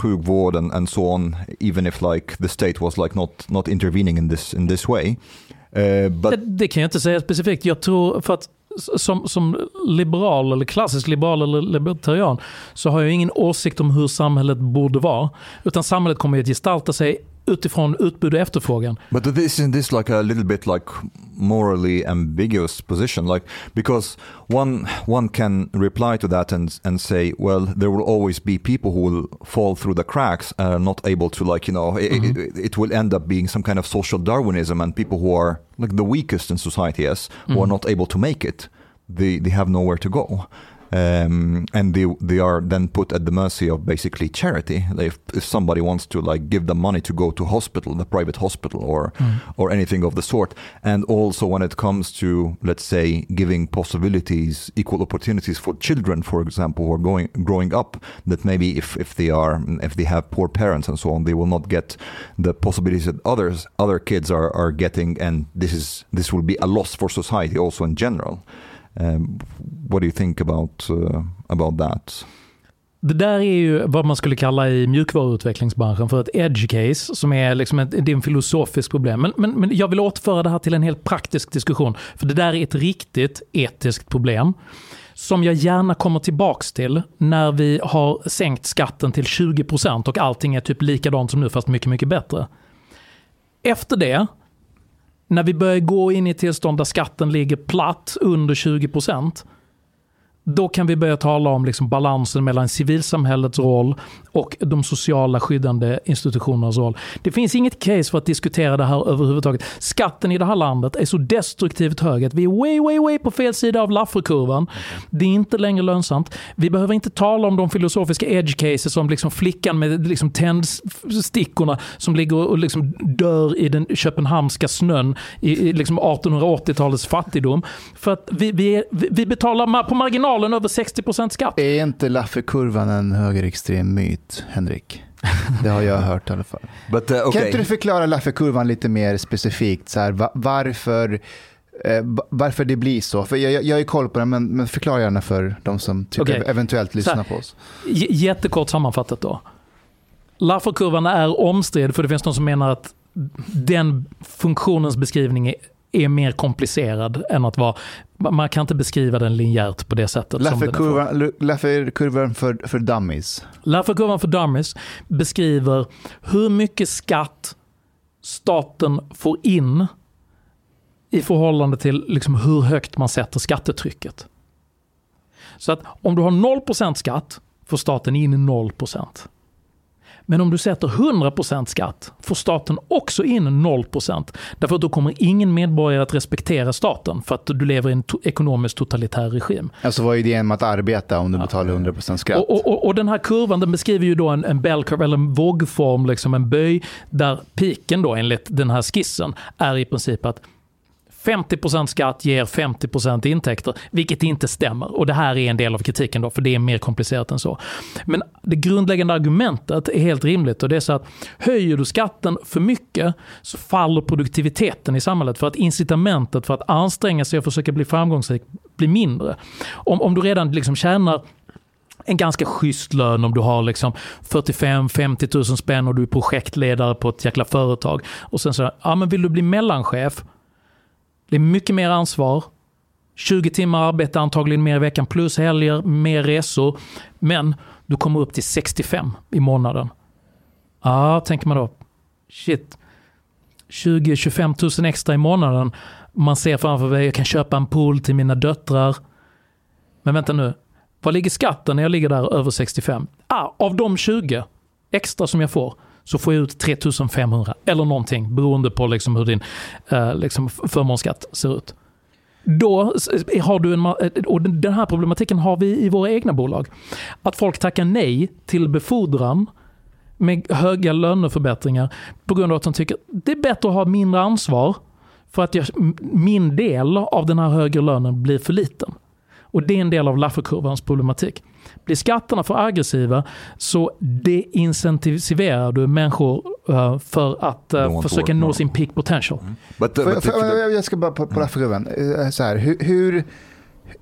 sjukvård and, and so on, even if like the state was like not, not intervening in this, in this way.
Uh, but... det, det, kan jag inte säga specifikt. Jag tror för att som, som liberal, eller klassisk liberal eller libertarian, så har jag ingen åsikt om hur samhället borde vara. Utan samhället kommer att gestalta sig utifrån utbud och efterfrågan.
But this isn't this like a little bit like morally ambiguous position like because one one can reply to that and and say well there will always be people who will fall through the cracks and are not able to like you know it, mm -hmm. it, it, will end up being some kind of social darwinism and people who are like the weakest in society yes who mm -hmm. are not able to make it they they have nowhere to go um, and they they are then put at the mercy of basically charity. If, if somebody wants to like give them money to go to hospital, the private hospital, or mm. or anything of the sort, and also when it comes to let's say giving possibilities, equal opportunities for children, for example, who are going growing up, that maybe if if they are if they have poor parents and so on, they will not get the possibilities that others other kids are are getting, and this is this will be a loss for society also in general. Um, what do you think about, uh, about that?
Det där är ju vad man skulle kalla i mjukvaruutvecklingsbranschen för ett edge case, som är liksom ett, det är en filosofisk problem. Men, men, men jag vill återföra det här till en helt praktisk diskussion, för det där är ett riktigt etiskt problem som jag gärna kommer tillbaks till när vi har sänkt skatten till 20% och allting är typ likadant som nu fast mycket, mycket bättre. Efter det när vi börjar gå in i ett tillstånd där skatten ligger platt under 20 procent, då kan vi börja tala om liksom balansen mellan civilsamhällets roll och de sociala skyddande institutionernas roll. Det finns inget case för att diskutera det här överhuvudtaget. Skatten i det här landet är så destruktivt hög att vi är way, way, way på fel sida av Lafferkurvan. Det är inte längre lönsamt. Vi behöver inte tala om de filosofiska edge cases som liksom flickan med liksom tändstickorna som ligger och liksom dör i den köpenhamnska snön i, i liksom 1880-talets fattigdom. För att vi, vi, är, vi vi betalar på marginalen över 60% skatt.
Är inte Lafferkurvan en högerextrem myt, Henrik? Det har jag hört i alla fall.
But uh,
Kan
okay.
inte du förklara Lafferkurvan lite mer specifikt? Så här, va- varför, eh, va- varför det blir så? För jag, jag, jag ju koll på det, men, men förklara gärna för de som tycker
Okej.
eventuellt lyssnar
här.
på oss.
J- Jättekort sammanfattat då. Lafferkurvan är omstridd för det finns de som menar att den funktionens beskrivning är, är mer komplicerad än att vara... Man kan inte beskriva den linjärt på det sättet.
Lafferkurvan för, för dummies.
Lafferkurvan för dummies beskriver hur mycket skatt staten får in i förhållande till liksom hur högt man sätter skattetrycket. Så att om du har 0% skatt får staten in 0%. Men om du sätter 100% skatt får staten också in 0%. Därför att då kommer ingen medborgare att respektera staten för att du lever i en to- ekonomiskt totalitär regim.
Alltså vad är idén med att arbeta om du betalar 100% skatt?
Och, och, och, och den här kurvan den beskriver ju då en, en bell curve, eller en vågform, liksom en böj, där piken då enligt den här skissen är i princip att 50% skatt ger 50% intäkter, vilket inte stämmer. Och det här är en del av kritiken då, för det är mer komplicerat än så. Men det grundläggande argumentet är helt rimligt och det är så att höjer du skatten för mycket så faller produktiviteten i samhället för att incitamentet för att anstränga sig och försöka bli framgångsrik blir mindre. Om, om du redan liksom tjänar en ganska schysst lön om du har liksom 45-50 000 spänn och du är projektledare på ett jäkla företag. Och sen så, ja men vill du bli mellanchef? Det är mycket mer ansvar. 20 timmar arbete antagligen mer i veckan plus helger, mer resor. Men du kommer upp till 65 i månaden. Ja, tänker man då. Shit. 20-25 000 extra i månaden. Man ser framför sig, jag kan köpa en pool till mina döttrar. Men vänta nu. Var ligger skatten när jag ligger där över 65? Ah, av de 20 extra som jag får så får jag ut 3500 eller någonting beroende på liksom hur din eh, liksom förmånsskatt ser ut. Då har du en, eh, och den här problematiken har vi i våra egna bolag. Att folk tackar nej till befordran med höga löneförbättringar på grund av att de tycker det är bättre att ha mindre ansvar för att jag, min del av den här högre lönen blir för liten. Och det är en del av Lafferkurvans problematik. Blir skatterna för aggressiva så deincentiverar du människor eh, för att
to
försöka nå sin peak potential.
But, uh, but
jag, ska bara på, på Lafferkurvan. Eh, Så här, hur, hur,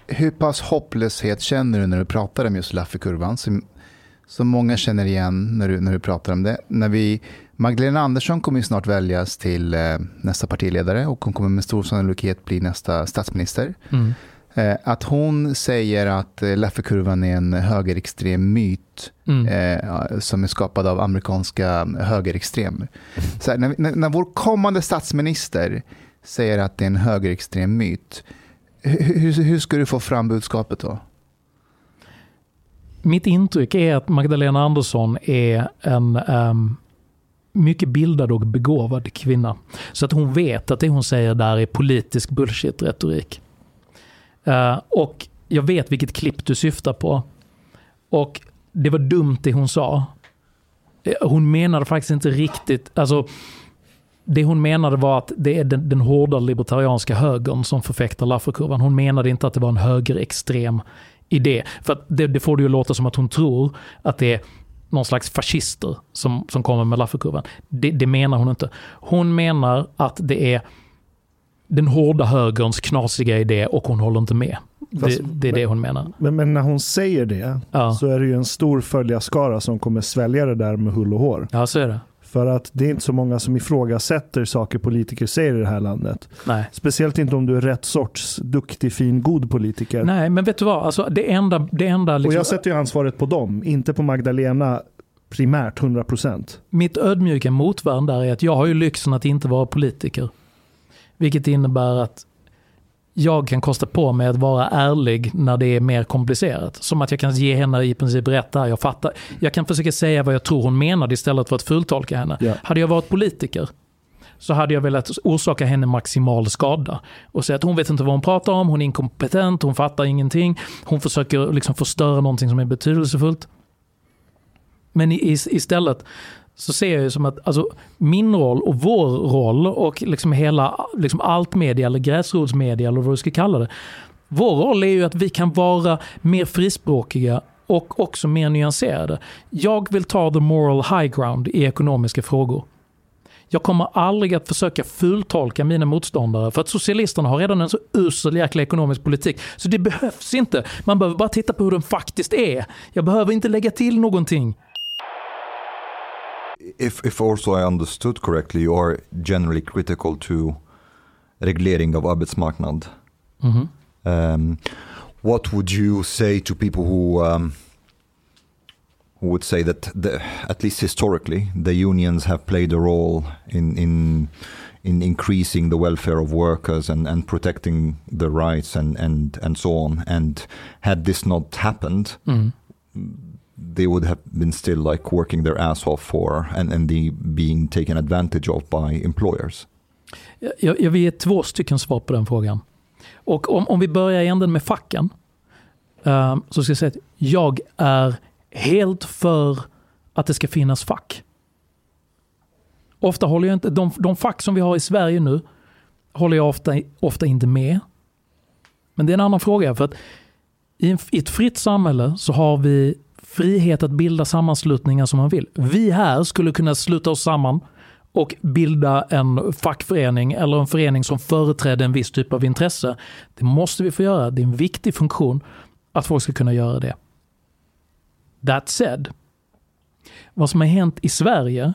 hur pass hopplöshet känner du när du pratar om just Lafferkurvan? Som, som många känner igen när du, när du pratar om det. När vi, Magdalena Andersson kommer ju snart väljas till eh, nästa partiledare och hon kommer med stor sannolikhet bli nästa statsminister.
Mm.
Eh, att hon säger att eh, Lafferkurvan är en högerextrem myt
Mm.
eh, som är skapad av amerikanska högerextremer. Så här, när, när, vår kommande statsminister säger att det är en högerextrem myt, hur, hur, ska du få fram budskapet då?
Mitt intryck är att Magdalena Andersson är en ehm, mycket bildad och begåvad kvinna. Så att hon vet att det hon säger där är politisk bullshit-retorik. Eh, och jag vet vilket klipp du syftar på. Och det var dumt det hon sa. Eh, hon menade faktiskt inte riktigt, alltså det hon menade var att det är den, den hårda libertarianska högern som förfäktar Lafferkurvan. Hon menade inte att det var en högerextrem idé. För att det, det får det ju låta som att hon tror att det är någon slags fascister som, som kommer med Lafferkurvan. Det, det menar hon inte. Hon menar att det är den hårda högerns knasiga idé och hon håller inte med. Det,
Fast-
det är det hon menar.
Men, men när hon säger det
Ja,
så är det ju en stor följarskara som kommer svälja det där med hull och hår.
ja så är det.
För att det är inte så många som ifrågasätter saker politiker säger i det här landet.
Nej.
Speciellt inte om du är rätt sorts duktig, fin, god politiker.
Nej, men vet du vad? Alltså, det enda... Det enda
Och
liksom,
jag sätter ju ansvaret på dem, inte på Magdalena primärt 100%.
Mitt ödmjuka motvärn där är att jag har ju lyxen att inte vara politiker. Vilket innebär att jag kan kosta på mig att vara ärlig när det är mer komplicerat. Som att jag kan ge henne i princip rätt där, jag fattar. Jag kan försöka säga vad jag tror hon menade istället för att fultolka henne.
Ja.
Hade jag varit politiker så hade jag velat orsaka henne maximal skada. Och säga att hon vet inte vad hon pratar om, hon är inkompetent, hon fattar ingenting. Hon försöker liksom förstöra någonting som är betydelsefullt. Men istället så ser jag ju som att alltså, min roll och vår roll och liksom hela liksom allt media eller gräsrotsmedia eller vad du ska kalla det. Vår roll är ju att vi kan vara mer frispråkiga och också mer nyanserade. Jag vill ta the moral high ground i ekonomiska frågor. Jag kommer aldrig att försöka fultolka mina motståndare för att socialisterna har redan en så usel jäkla ekonomisk politik. Så det behövs inte. Man behöver bara titta på hur den faktiskt är. Jag behöver inte lägga till någonting.
If, if also I understood correctly, you are generally critical to reglering of arbetsmarknad.
Mhm.
Um, what would you say to people who um, who would say that, the, at least historically, the unions have played a role in in in increasing the welfare of workers and, and protecting the rights and, and, and so on. And had this not happened,
Mm.
They would have been still like working their ass off for and, and the being taken advantage of by employers.
Jag, jag vill ge två stycken svar på den frågan. Och om, om vi börjar i änden med facken. Um, så ska jag säga att jag är helt för att det ska finnas fack. Ofta håller jag inte, de, de fack som vi har i Sverige nu håller jag ofta, ofta inte med. Men det är en annan fråga. för att i, en, I ett fritt samhälle så har vi frihet att bilda sammanslutningar som man vill. Vi här skulle kunna sluta oss samman och bilda en fackförening eller en förening som företräder en viss typ av intresse. Det måste vi få göra. Det är en viktig funktion att folk ska kunna göra det. That said, vad som har hänt i Sverige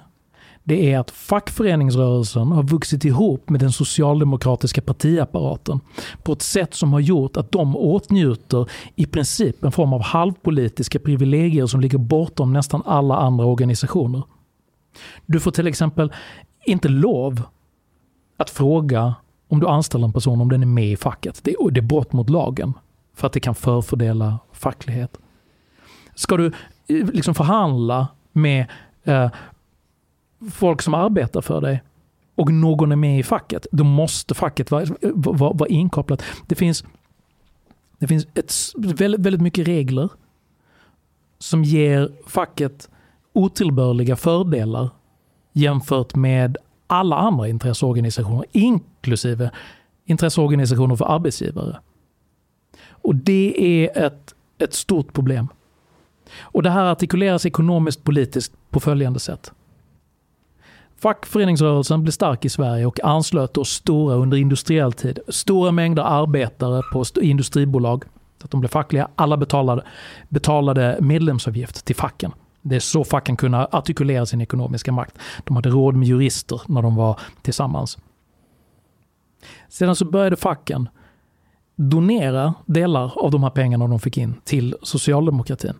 det är att fackföreningsrörelsen har vuxit ihop med den socialdemokratiska partiapparaten på ett sätt som har gjort att de åtnjuter i princip en form av halvpolitiska privilegier som ligger bortom nästan alla andra organisationer. Du får till exempel inte lov att fråga om du anställer en person om den är med i facket. Det är, det är brott mot lagen för att det kan förfördela facklighet. Ska du eh, liksom förhandla med eh, folk som arbetar för dig och någon är med i facket, då måste facket vara, vara, vara inkopplat. Det finns, det finns ett, väldigt, väldigt mycket regler som ger facket otillbörliga fördelar jämfört med alla andra intresseorganisationer, inklusive intresseorganisationer för arbetsgivare. Och det är ett, ett stort problem. Och det här artikuleras ekonomiskt politiskt på följande sätt. Fackföreningsrörelsen blev stark i Sverige och anslöt då stora under industriell tid. Stora mängder arbetare på industribolag. Så att de blev fackliga. Alla betalade, betalade medlemsavgift till facken. Det är så facken kunde artikulera sin ekonomiska makt. De hade råd med jurister när de var tillsammans. Sedan så började facken donera delar av de här pengarna de fick in till socialdemokratin.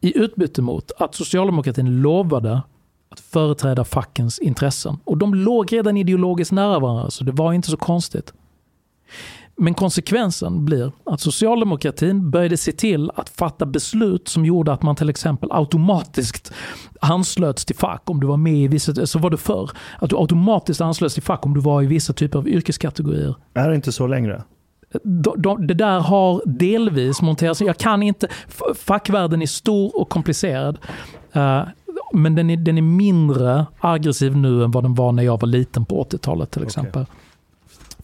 I utbyte mot att socialdemokratin lovade att företräda fackens intressen. Och de låg redan ideologiskt nära varandra, så det var inte så konstigt. Men konsekvensen blir att socialdemokratin började se till att fatta beslut som gjorde att man till exempel automatiskt anslöts till fack om du var med i vissa, så var det förr, att du automatiskt anslöts till fack om du var i vissa typer av yrkeskategorier.
Är det inte så längre?
De, de, det där har delvis monterats Jag kan inte... Fackvärlden är stor och komplicerad. Eh, men den är, den är mindre aggressiv nu än vad den var när jag var liten på 80-talet till exempel.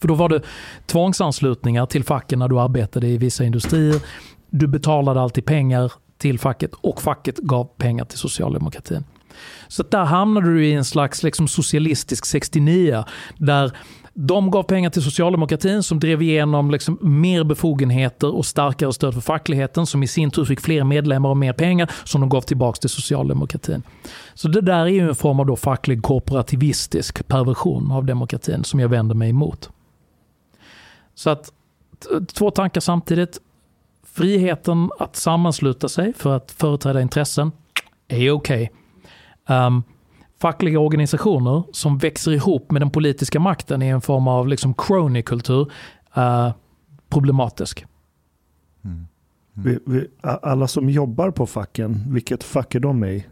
För då var det tvångsanslutningar till facken när du arbetade i vissa industrier. Du betalade alltid pengar till facket och facket gav pengar till socialdemokratin. Så där hamnade du i en slags liksom socialistisk 69 där de gav pengar till socialdemokratin som drev igenom liksom mer befogenheter och starkare stöd för fackligheten som i sin tur fick fler medlemmar och mer pengar som de gav tillbaka till socialdemokratin. Så det där är ju en form av då facklig korporativistisk perversion av demokratin som jag vänder mig emot. Så att två tankar samtidigt. Friheten att sammansluta sig för att företräda intressen är okej. Um, fackliga organisationer som växer ihop med den politiska makten i en form av liksom crony-kultur eh, problematisk.
Mm.
Vi, vi, a- alla som jobbar på facken, vilket fack är de i?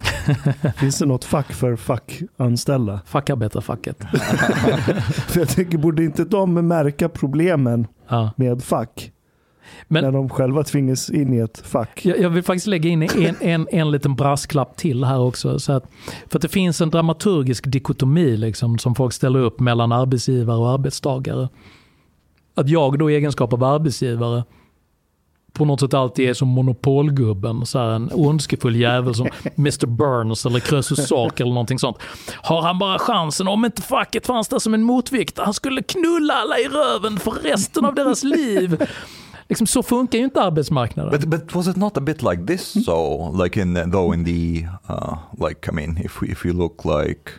Finns det något fack för fackanställda?
Fackarbetarfacket.
För jag tänker, borde inte de märka problemen
Ja.
med fack?
Men-
när de själva tvingas in i ett fack.
Jag, jag vill faktiskt lägga in en, en, en liten brasklapp till här också. Så att, för att det finns en dramaturgisk dikotomi liksom, som folk ställer upp mellan arbetsgivare och arbetstagare. Att jag då i egenskap av arbetsgivare på något sätt alltid är som monopolgubben, så här en ondskefull jävel som Mr Burns eller Krösus Sork eller någonting sånt. Har han bara chansen, om inte facket fanns där som en motvikt, han skulle knulla alla i röven för resten av deras liv. Liksom, så funkar ju inte arbetsmarknaden.
But but was it not a bit like this? So like in the, though in the uh, like I mean if we, if you look like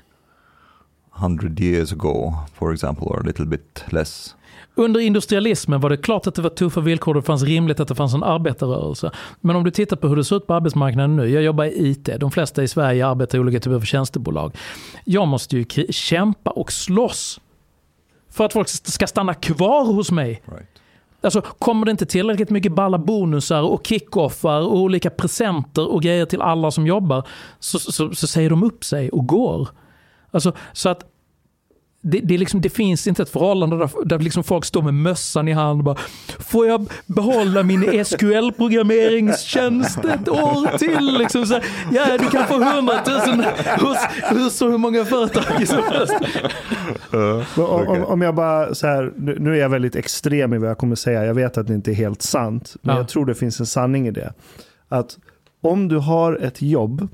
hundred years ago, for example, or a little bit less.
Under industrialismen var det klart att det var tuffa villkor och det fanns rimligt att det fanns en arbetarrörelse. Men om du tittar på hur det ser ut på arbetsmarknaden nu. Jag jobbar i IT. De flesta i Sverige arbetar i olika typer av tjänstebolag. Jag måste ju kämpa och slåss för att folk ska stanna kvar hos mig.
Right.
Alltså, kommer det inte tillräckligt mycket balla bonusar och kickoffar och olika presenter och grejer till alla som jobbar så, så, så säger de upp sig och går. Alltså, så att det, det, är liksom, det finns inte ett förhållande där, där liksom folk står med mössan i hand och bara Får jag behålla min SQL-programmeringstjänst ett år till? Liksom så här, ja, du kan få hundratusen hos, hos så hur många företag som helst.
Men om, om, om jag bara så här, nu, nu är jag väldigt extrem i vad jag kommer säga. Jag vet att det inte är helt sant. Men
Ja.
jag tror det finns en sanning i det. Att om du har ett jobb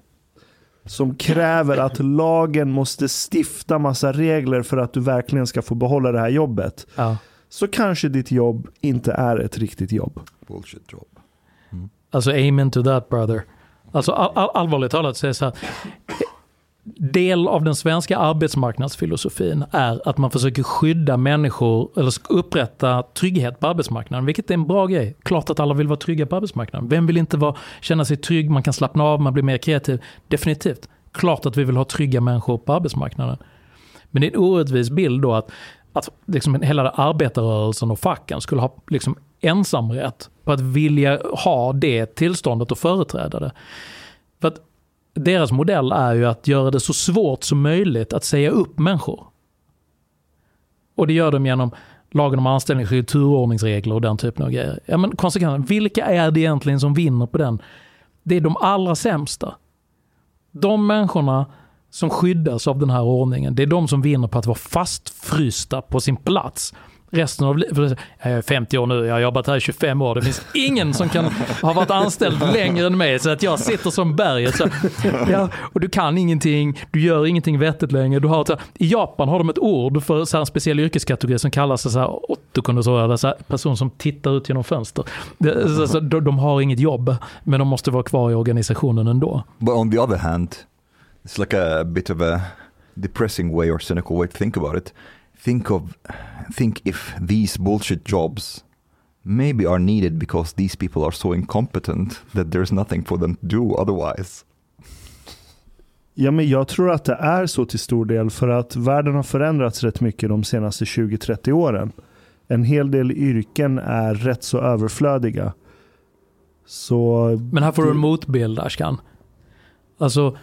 som kräver att lagen måste stifta massa regler för att du verkligen ska få behålla det här jobbet.
Ja.
Så kanske ditt jobb inte är ett riktigt jobb.
Bullshit job.
Alltså amen to that brother. Alltså all, all, allvarligt talat så är det så här. Del av den svenska arbetsmarknadsfilosofin är att man försöker skydda människor eller upprätta trygghet på arbetsmarknaden, vilket är en bra grej. Klart att alla vill vara trygga på arbetsmarknaden. Vem vill inte vara, känna sig trygg, man kan slappna av, man blir mer kreativ. Definitivt. Klart att vi vill ha trygga människor på arbetsmarknaden. Men det är en orättvis bild då att, att liksom hela arbetarrörelsen och facken skulle ha liksom ensamrätt på att vilja ha det tillståndet och företräda det. Deras modell är ju att göra det så svårt som möjligt att säga upp människor. Och det gör de genom lagen om anställningsskydd, turordningsregler och den typen av grejer. Ja, men konsekvensen, vilka är det egentligen som vinner på den? Det är de allra sämsta. De människorna som skyddas av den här ordningen, det är de som vinner på att vara fastfrysta på sin plats. Resten av livet, jag är 50 år nu, jag har jobbat här i 25 år, det finns ingen som kan ha varit anställd längre än mig så att jag sitter som berget. Så, ja, och du kan ingenting, du gör ingenting vettigt längre. Du har, så, I Japan har de ett ord för så här, en speciell yrkeskategori som kallas så här, ottokonnoissörer, så här, person som tittar ut genom fönster. Det, så, så, de, de har inget jobb, men de måste vara kvar i organisationen ändå.
But on the other hand, it's like a bit of a depressing way or cynical way to think about it. Think of, think if these bullshit jobs maybe are needed because these people are so incompetent that there's nothing for them to do otherwise.
Ja, men jag tror att det är så till stor del för att världen har förändrats rätt mycket de senaste 20-30 åren. En hel del yrken är rätt så överflödiga. Så
Men här får du en motbild, Ashkan. Alltså,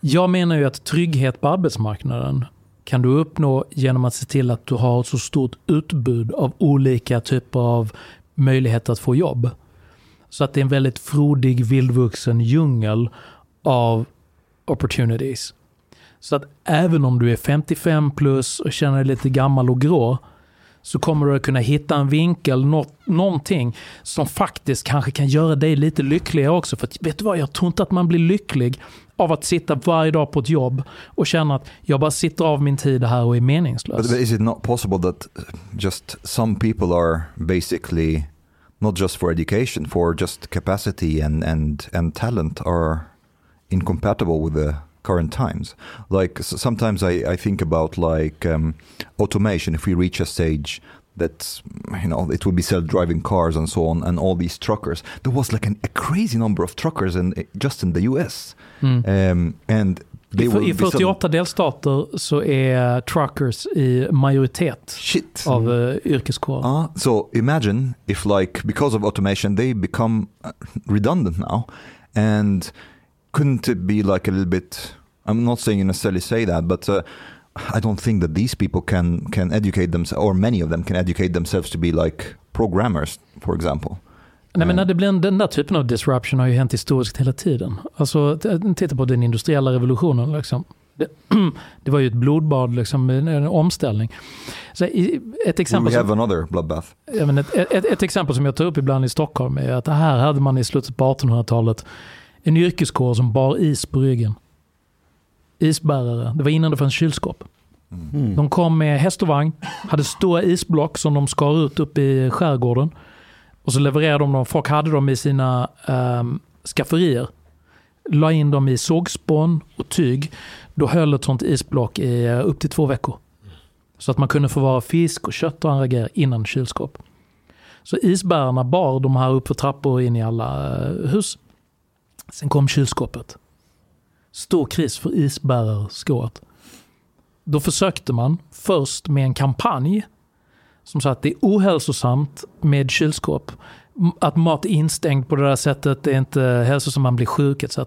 jag menar ju att trygghet på arbetsmarknaden kan du uppnå genom att se till att du har ett så stort utbud av olika typer av möjligheter att få jobb. Så att det är en väldigt frodig, vildvuxen djungel av opportunities. Så att även om du är 55 plus och känner dig lite gammal och grå, så kommer du att kunna hitta en vinkel, något, någonting som faktiskt kanske kan göra dig lite lyckligare också. För att, vet du vad, jag tror inte att man blir lycklig av att sitta varje dag på ett jobb och känna att jag bara sitter av min tid här och är meningslös.
But, is it not possible that just some people are basically not just for education, for just capacity and, and, and talent are incompatible with the current times? Like sometimes I, I think about like um, automation. If we reach a stage that you know it would be self-driving cars and so on, and all these truckers, there was like an, a crazy number of truckers in just in the U.S.
Mm.
Um, and they
I,
will
I
be sudden-
48 delstater så är truckers i majoritet
shit.
av uh, yrkeskåren.
Uh, so imagine if like because of automation they become uh, redundant now and couldn't it be like a little bit i'm not saying you necessarily say that but uh, i don't think that these people can can educate themselves or many of them can educate themselves to be like programmers for example
Nej, men när det blir en, den där typen av disruption har ju hänt historiskt hela tiden. Alltså, titta på den industriella revolutionen. Liksom. Det, det var ju ett blodbad, liksom, en, omställning. Så ett, exempel
we
som,
have another bloodbath
ja, men ett, ett, ett exempel som jag tar upp ibland i Stockholm är att här hade man i slutet på 1800-talet en yrkeskår som bar is på ryggen. Isbärare. Det var innan det fanns kylskåp.
Mm.
De kom med häst och vagn, hade stora isblock som de skar ut upp i skärgården. Och så levererade de dem, folk hade dem i sina um, skafferier. La in dem i sågspån och tyg. Då höll ett sånt isblock i eh, upp till två veckor. Så att man kunde förvara fisk och kött och andra grejer innan kylskåp. Så isbärarna bar de här upp för trappor in i alla eh, hus. Sen kom kylskåpet. Stor kris för isbärarskået. Då försökte man först med en kampanj som sa att det är ohälsosamt med kylskåp. Att mat är instängd på det där sättet, det är inte hälsosamt, man blir sjuk etc.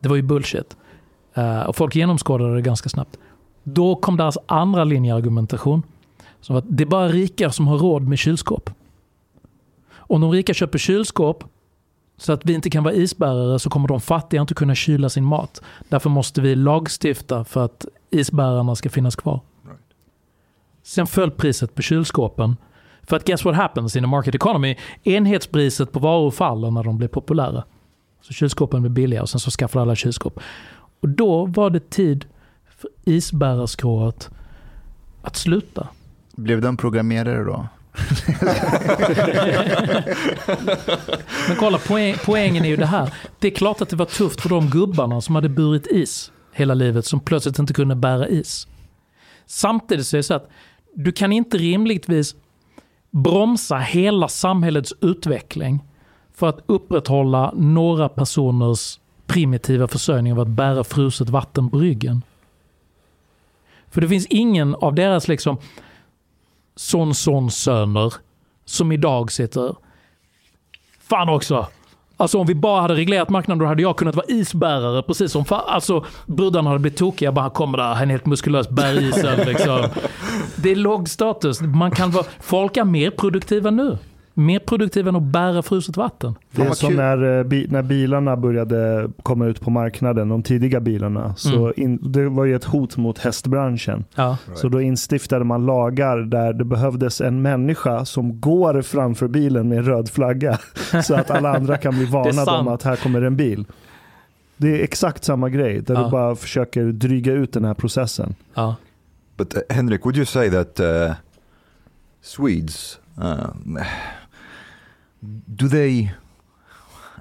Det var ju bullshit. Eh, och folk genomskådade det ganska snabbt. Då kom deras andra linjeargumentation. Som att det är bara rika som har råd med kylskåp. Om de rika köper kylskåp så att vi inte kan vara isbärare så kommer de fattiga inte kunna kyla sin mat. Därför måste vi lagstifta för att isbärarna ska finnas kvar. Sen föll priset på kylskåpen. För att guess what happens in a market economy? Enhetspriset på varor faller när de blir populära. Så kylskåpen blir billiga och sen så skaffar alla kylskåp. Och då var det tid för isbärarskrået att sluta.
Blev de programmerare då?
Men kolla, poäng, poängen är ju det här. Det är klart att det var tufft för de gubbarna som hade burit is hela livet, som plötsligt inte kunde bära is. Samtidigt så är det så att du kan inte rimligtvis bromsa hela samhällets utveckling för att upprätthålla några personers primitiva försörjning av att bära fruset vatten på ryggen. För det finns ingen av deras liksom son, son, söner som idag sitter Fan också. Alltså om vi bara hade reglerat marknaden då hade jag kunnat vara isbärare precis som fa- Alltså brudarna hade blivit tokiga. Bara han kommer där, han är helt muskulös, bär isen liksom. Det är låg status. Man kan vara, folk är mer produktiva nu. Mer produktiva än att bära fruset vatten.
Det är som när, eh, när bilarna började komma ut på marknaden, de tidiga bilarna. Så
Mm.
in, det var ju ett hot mot hästbranschen.
Ja.
Så då instiftade man lagar där det behövdes en människa som går framför bilen med en röd flagga. Så att alla andra kan bli varnade om att här kommer en bil. Det är exakt samma grej, där
Ja.
du bara försöker dryga ut den här processen.
Ja.
But uh, Henrik, would you say that uh, Swedes um, do they,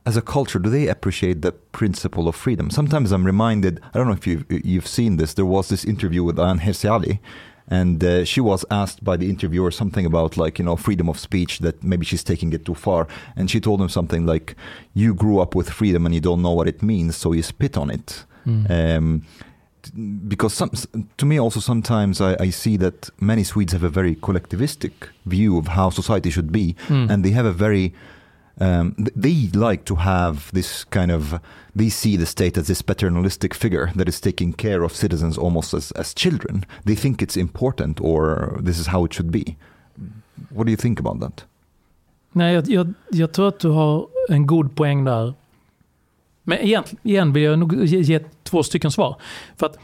as a culture, do they appreciate the principle of freedom? Sometimes I'm reminded. I don't know if you've you've seen this. There was this interview with Anne Hersiali, and uh, she was asked by the interviewer something about like you know freedom of speech that maybe she's taking it too far, and she told him something like, "You grew up with freedom and you don't know what it means, so you spit on it."
Mm.
um, because some, to me also sometimes I, I see that many Swedes have a very collectivistic view of how society should be,
Mm.
and they have a very um, they like to have this kind of they see the state as this paternalistic figure that is taking care of citizens almost as, as children. They think it's important or this is how it should be. What do you think about that?
Nej, jag, jag, jag tror att du har en god poäng där. Men igen, igen vill jag nog ge, ge två stycken svar. För att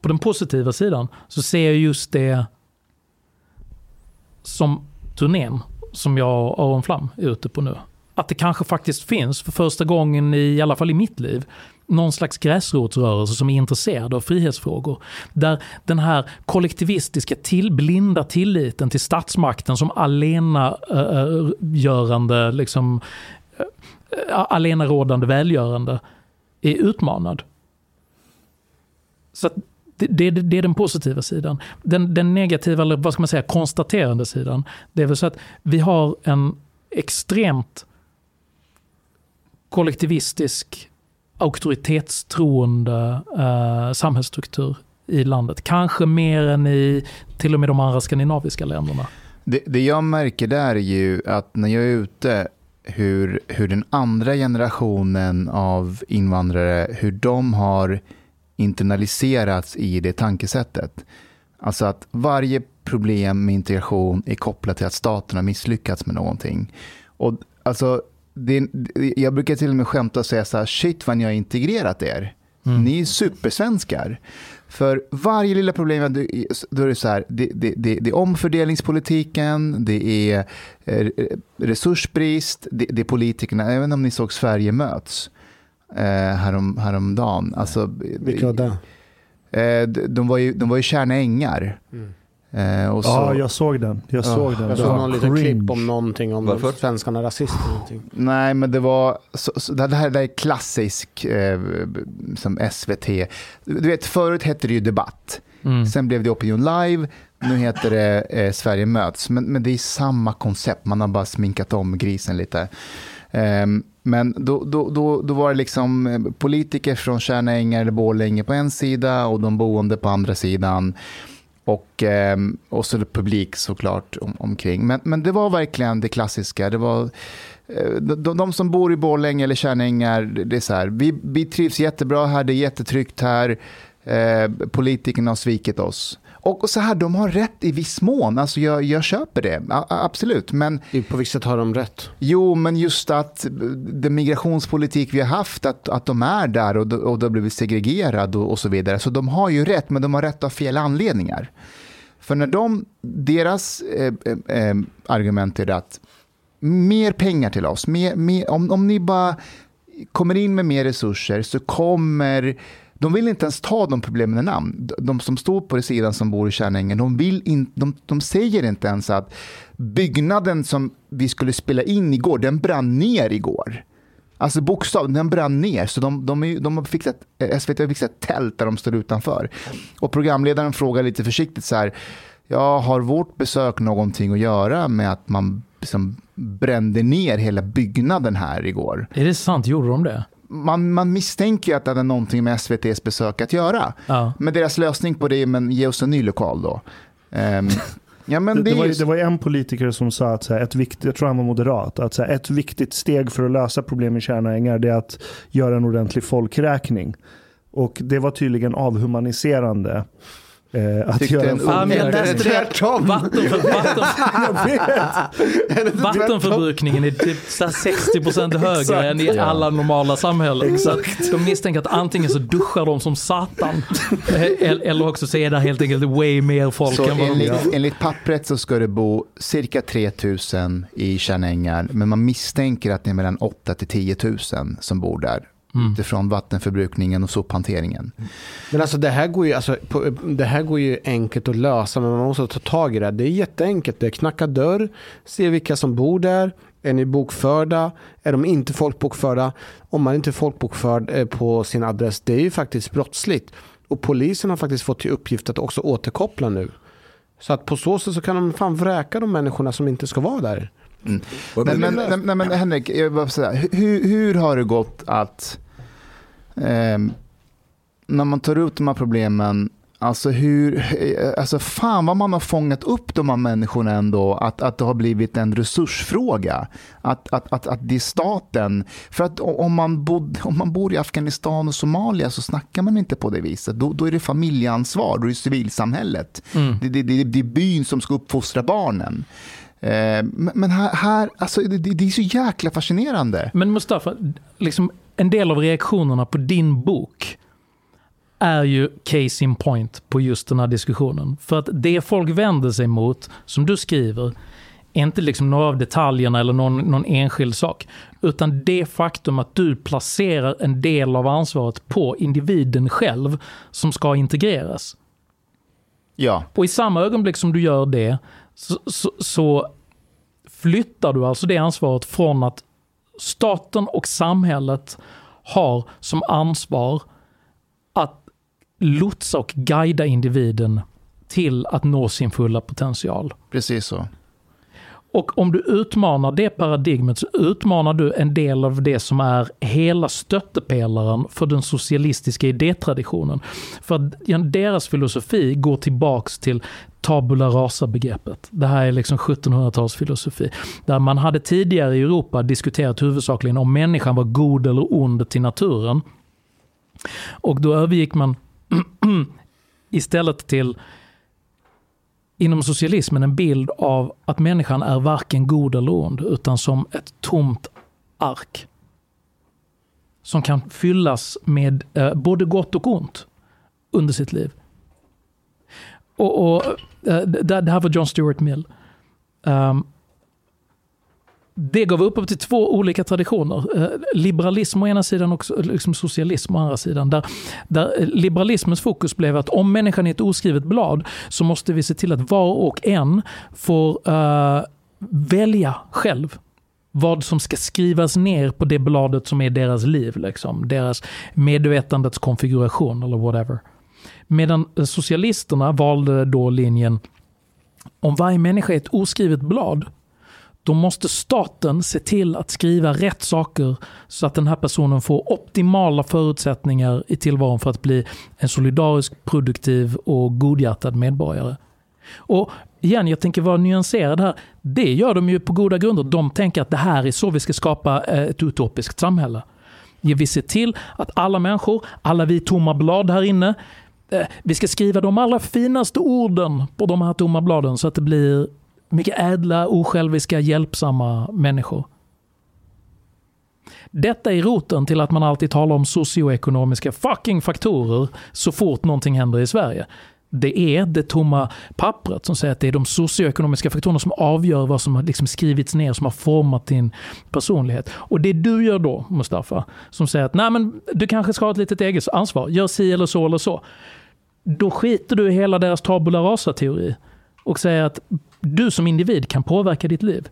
på den positiva sidan så ser jag just det som turnén som jag och Aron Flam är ute på nu. Att det kanske faktiskt finns, för första gången i, i alla fall i mitt liv, någon slags gräsrotsrörelse som är intresserad av frihetsfrågor. Där den här kollektivistiska, till, blinda tilliten till statsmakten som alena äh, äh, görande, liksom, eh, Eh, äh, rådande välgörande är utmanad. Så att det, det, det är den positiva sidan. Den, den negativa, eller vad ska man säga, konstaterande sidan, det är väl så att vi har en extremt kollektivistisk auktoritetstroende eh, samhällsstruktur i landet. Kanske mer än i till och med de andra skandinaviska länderna.
Det, det jag märker där är ju att när jag är ute hur, hur den andra generationen av invandrare, hur de har internaliserats i det tankesättet. Alltså att varje problem med integration är kopplat till att staten har misslyckats med någonting. Och alltså, det, jag brukar till och med skämta och säga så här, shit vad ni har integrerat er. Mm. Ni är supersvenskar. För varje lilla problem, då är det så här, det, det, det, det är omfördelningspolitiken, det är eh, resursbrist, det, det är politikerna, även om ni såg Sverige möts eh, härom, häromdagen. Alltså,
Vilka var det?
Eh, de, var ju, de var ju Tjärna Ängar. Mm.
Eh, och så, ja, jag såg den. Jag ja, såg den.
Jag såg någon liten klipp om någonting om Varför? svenskarna rasister. Någonting.
Nej, men det var, så, så, det, här, det är klassisk eh, som SVT. Du vet, förut hette det ju Debatt. Mm. Sen blev det Opinion Live. Nu heter det eh, Sverige möts. Men, men det är samma koncept. Man har bara sminkat om grisen lite. Um, men då, då, då, då, var det liksom eh, politiker från Tjärna Ängar eller Borlänge på en sida och de boende på andra sidan. Och, eh, och så publik såklart om, omkring. Men, men det var verkligen det klassiska. Det var, eh, de, de som bor i Borlänge eller Kärnängar, det är så här, vi, vi trivs jättebra här, det är jättetryggt här, eh, politikerna har svikit oss. Och så här, de har rätt i viss mån, alltså jag, jag köper det, A absolut. Men,
på vilket sätt har de rätt?
Jo, men just att den migrationspolitik vi har haft, att, att de är där och, och de har blivit segregerade och, och, så vidare. Så de har ju rätt, men de har rätt av fel anledningar. För när de, deras eh, eh, eh argument är att mer pengar till oss, mer, mer, om, om ni bara kommer in med mer resurser så kommer de vill inte ens ta de problemen i namn. De som står på sidan som bor i Kärnängen, de, vill in, de, de säger inte ens att byggnaden som vi skulle spela in igår, den brann ner igår. Alltså bokstavligen, den brann ner. Så de, de, är, de har fixat, eh, SVT har fixat tält där de står utanför. Och programledaren frågar lite försiktigt så här, ja, har vårt besök någonting att göra med att man liksom brände ner hela byggnaden här igår?
Är det sant? Gjorde de det?
Man, man misstänker ju att det hade någonting med SVTs besök att göra. Ja. Men deras lösning på det är men ge oss en ny lokal då. Um,
ja, men det, det, det, var, det var en politiker som sa att så här, ett viktigt, jag tror han var moderat, att så här, ett viktigt steg för att lösa problem i Kärnaängar är att göra en ordentlig folkräkning. Och det var tydligen avhumaniserande Eh, att göra en
men. Vattenför, vatten, vattenförbrukningen är typ 60% högre Exakt, än i alla normala samhällen. Exakt. Så de misstänker att antingen så duschar de som satan eh, eller också så är det helt enkelt way mer folk
så
än vad
enligt, de enligt pappret så ska det bo cirka 3000 i Kärnängar men man misstänker att det är mellan 8 till 10 000 som bor där mm. utifrån vattenförbrukningen och sophanteringen.
Men alltså det här går ju, alltså, på, det här går ju enkelt att lösa, men man måste ta tag i det. Det är jätteenkelt. Det är knacka dörr, se vilka som bor där. Är ni bokförda? Är de inte folkbokförda? Om man inte är folkbokförd eh, på sin adress, det är ju faktiskt brottsligt. Och polisen har faktiskt fått till uppgift att också återkoppla nu. Så att på så sätt så kan de fan vräka de människorna som inte ska vara där.
Mm. Nej, men, nej, nej, men Henrik, jag bara säga, hur, hur har det gått att eh, när man tar ut de här problemen, alltså hur, alltså fan vad man har fångat upp de här människorna ändå, att, att det har blivit en resursfråga. Att, att, att, att det är staten, för att om man, bod, om man bor i Afghanistan och Somalia så snackar man inte på det viset. Då, då är det familjeansvar, då är det civilsamhället. Mm. Det, det, det, det är byn som ska uppfostra barnen. Eh, men här, här alltså, det, det, är så jäkla fascinerande.
Men Mustafa, liksom en del av reaktionerna på din bok är ju case in point på just den här diskussionen. För att det folk vänder sig mot, som du skriver, är inte liksom några av detaljerna eller någon, någon enskild sak. Utan det faktum att du placerar en del av ansvaret på individen själv som ska integreras.
Ja.
Och i samma ögonblick som du gör det så, så, så flyttar du alltså det ansvaret från att staten och samhället har som ansvar att lotsa och guida individen till att nå sin fulla potential.
Precis så.
Och om du utmanar det paradigmet så utmanar du en del av det som är hela stöttepelaren för den socialistiska idétraditionen. För att deras filosofi går tillbaks till tabula rasa-begreppet. Det här är liksom 1700-talsfilosofi. Där man hade tidigare i Europa diskuterat huvudsakligen om människan var god eller ond till naturen. Och då övergick man istället till inom socialismen en bild av att människan är varken god eller ond, utan som ett tomt ark. Som kan fyllas med eh, både gott och ont under sitt liv. Och, och eh, det, det här var John Stuart Mill. Um, det gav upphov till två olika traditioner. Eh, liberalism å ena sidan och liksom socialism å andra sidan. Där, där liberalismens fokus blev att om människan är ett oskrivet blad så måste vi se till att var och en får uh, välja själv vad som ska skrivas ner på det bladet som är deras liv. Liksom. Deras medvetandets konfiguration eller whatever. Medan socialisterna valde då linjen om varje människa är ett oskrivet blad då måste staten se till att skriva rätt saker så att den här personen får optimala förutsättningar i tillvaron för att bli en solidarisk, produktiv och godhjärtad medborgare. Och igen, jag tänker vara nyanserad här. Det gör de ju på goda grunder. De tänker att det här är så vi ska skapa eh, ett utopiskt samhälle. Vi ser till att alla människor, alla vi tomma blad här inne, eh, vi ska skriva de allra finaste orden på de här tomma bladen så att det blir mycket ädla, osjälviska, hjälpsamma människor. Detta är roten till att man alltid talar om socioekonomiska fucking faktorer så fort någonting händer i Sverige. Det är det tomma pappret som säger att det är de socioekonomiska faktorerna som avgör vad som har liksom skrivits ner, som har format din personlighet. Och det du gör då, Mustafa, som säger att Nej, men du kanske ska ha ett litet eget ansvar, gör si eller så eller så. Då skiter du i hela deras tabula rasa-teori och säger att du som individ kan påverka ditt liv.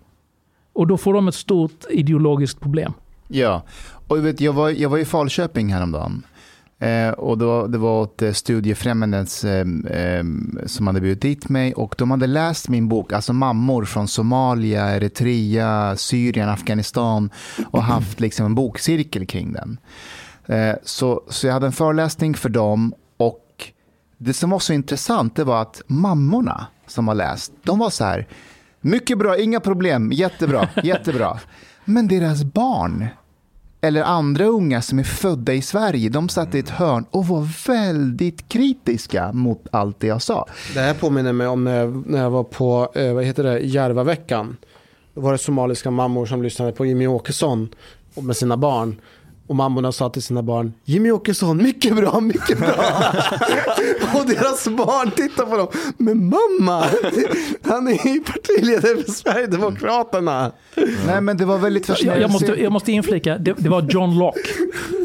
Och då får de ett stort ideologiskt problem.
Ja, och vet, jag, var, jag var i Falköping häromdagen. Eh, och då, det var åt eh, Studiefrämjandets eh, eh, som hade bjudit dit mig och de hade läst min bok, alltså mammor från Somalia, Eritrea, Syrien, Afghanistan och haft liksom en bokcirkel kring den. Eh, så, så jag hade en föreläsning för dem och det som var så intressant det var att mammorna som har läst, de var så här, mycket bra, inga problem, jättebra, jättebra. Men deras barn, eller andra unga som är födda i Sverige, de satt i ett hörn och var väldigt kritiska mot allt det jag sa.
Det här påminner mig om när jag, när jag var på, eh, vad heter det, Järvaveckan. Då var det somaliska mammor som lyssnade på Jimmy Åkesson med sina barn. Och mammorna sa till sina barn, Jimmy Åkesson, mycket bra, mycket bra. och deras barn tittar på dem, men mamma, han är ju partiledare för Sverigedemokraterna.
Nej men det var väldigt
jag, jag, måste, jag måste inflika, det, det var John Locke.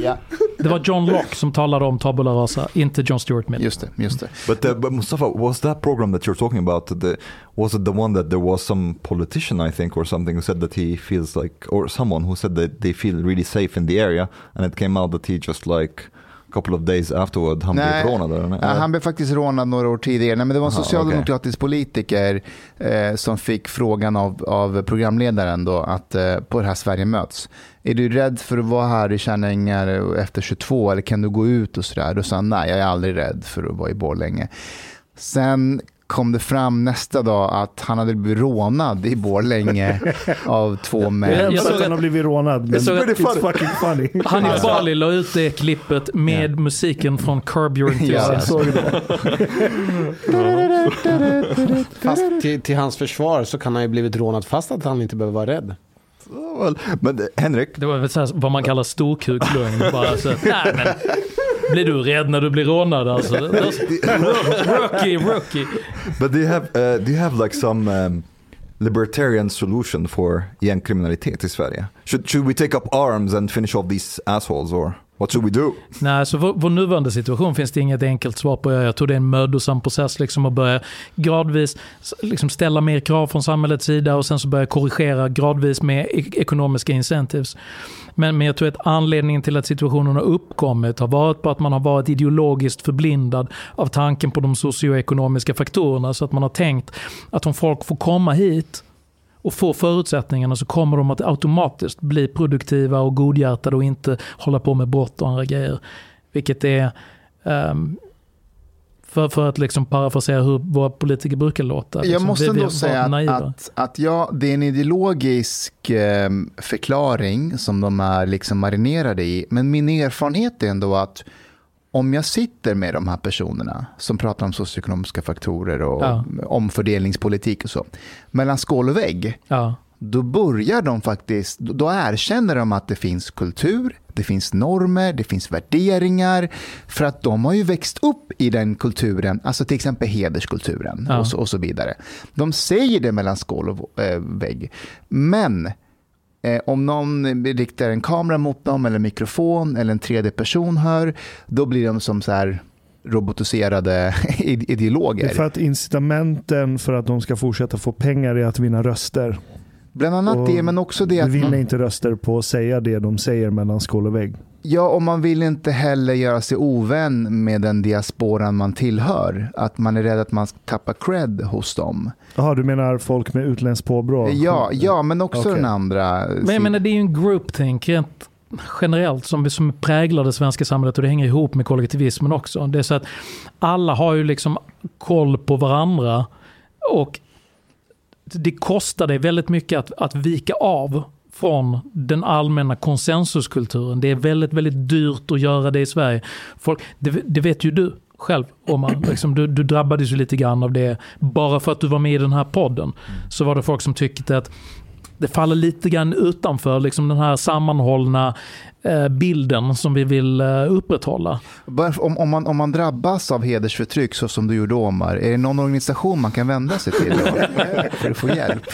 ja.
Det var John Locke som talade om tabula rasa, inte John Stuart Mill.
Just det, just det.
But, uh, but Mustafa, was that program that you're talking about, the, was it the one that there was some politician I think or something who said that he feels like, or someone who said that they feel really safe in the area and it came out that he just like couple of days afterward han
Nej,
blev rånad?
Ja, han blev faktiskt rånad några år tidigare. Nej, men det var en
Aha,
socialdemokratisk okay. politiker eh, som fick frågan av, av programledaren då att eh, på det här Sverige möts. Är du rädd för att vara här i Kärnängar efter 22 eller kan du gå ut och sådär? Då sa han nej, jag är aldrig rädd för att vara i Borlänge. Sen kom det fram nästa dag att han hade blivit rånad i Borlänge av två män.
Jag, jag såg att han har blivit rånad, men
såg
it's funny. fucking funny.
Hanif alltså. Bali la ut det klippet med yeah. musiken från Curb Your Enthusiasm.
Ja,
det. fast till, till, hans försvar så kan han ju blivit rånad fast att han inte behöver vara rädd.
Men Henrik?
Det var väl så här, vad man kallar storkukslugn. Bara så, nej, men, blir du rädd när du blir rånad alltså? rookie, rookie.
But do you have, uh, do you have like some um, libertarian solution for gängkriminalitet i Sverige? Should, should we take up arms and finish off these assholes or? What should we do?
Nej, så vår, vår nuvarande situation finns det inget enkelt svar på. Jag tror det är en mödosam process liksom att börja gradvis liksom ställa mer krav från samhällets sida och sen så börja korrigera gradvis med e, ekonomiska incentives. Men, men jag tror att anledningen till att situationen har uppkommit har varit på att man har varit ideologiskt förblindad av tanken på de socioekonomiska faktorerna. Så att man har tänkt att om folk får komma hit och får förutsättningarna så kommer de att automatiskt bli produktiva och godhjärtade och inte hålla på med brott och andra grejer. Vilket är, um, för, för att liksom parafrasera hur våra politiker brukar låta. Liksom.
Jag måste
Vi- vi
ändå säga
naiva.
att, att ja, det är en ideologisk eh, förklaring som de är liksom marinerade i. Men min erfarenhet är ändå att om jag sitter med de här personerna som pratar om socioekonomiska faktorer och
Ja.
omfördelningspolitik och så, mellan skål och vägg,
Ja.
då börjar de faktiskt, då erkänner de att det finns kultur, det finns normer, det finns värderingar. För att de har ju växt upp i den kulturen, alltså till exempel hederskulturen
Ja.
och, så, och så vidare. De säger det mellan skål och eh, vägg. Men eh, om någon riktar en kamera mot dem eller mikrofon eller en tredje person hör, då blir de som så här robotiserade ide-
Det
ideologer.
är för att incitamenten för att de ska fortsätta få pengar är att vinna röster.
Bland annat
Och
det, men också det att
vinner inte röster på att säga det de säger mellan skål och vägg.
Ja, och man vill inte heller göra sig ovän med den diasporan man tillhör. Att man är rädd att man ska tappa cred hos dem.
Jaha, du menar folk med utländskt påbrå?
Ja, ja men också
Okej.
den andra.
Men jag menar det är ju en groupthink rent generellt som, som präglar det svenska samhället och det hänger ihop med kollektivismen också. Det är så att alla har ju liksom koll på varandra och det kostar dig väldigt mycket att, att vika av från den allmänna konsensuskulturen. Det är väldigt, väldigt dyrt att göra det i Sverige. Folk, det, det vet ju du själv, Omar. Liksom, du, du drabbades ju lite grann av det. Bara för att du var med i den här podden så var det folk som tyckte att det faller lite grann utanför liksom den här sammanhållna bilden som vi vill eh, upprätthålla.
Om, om, man, om man drabbas av hedersförtryck så som du gjorde Omar, är det någon organisation man kan vända sig till för att få hjälp?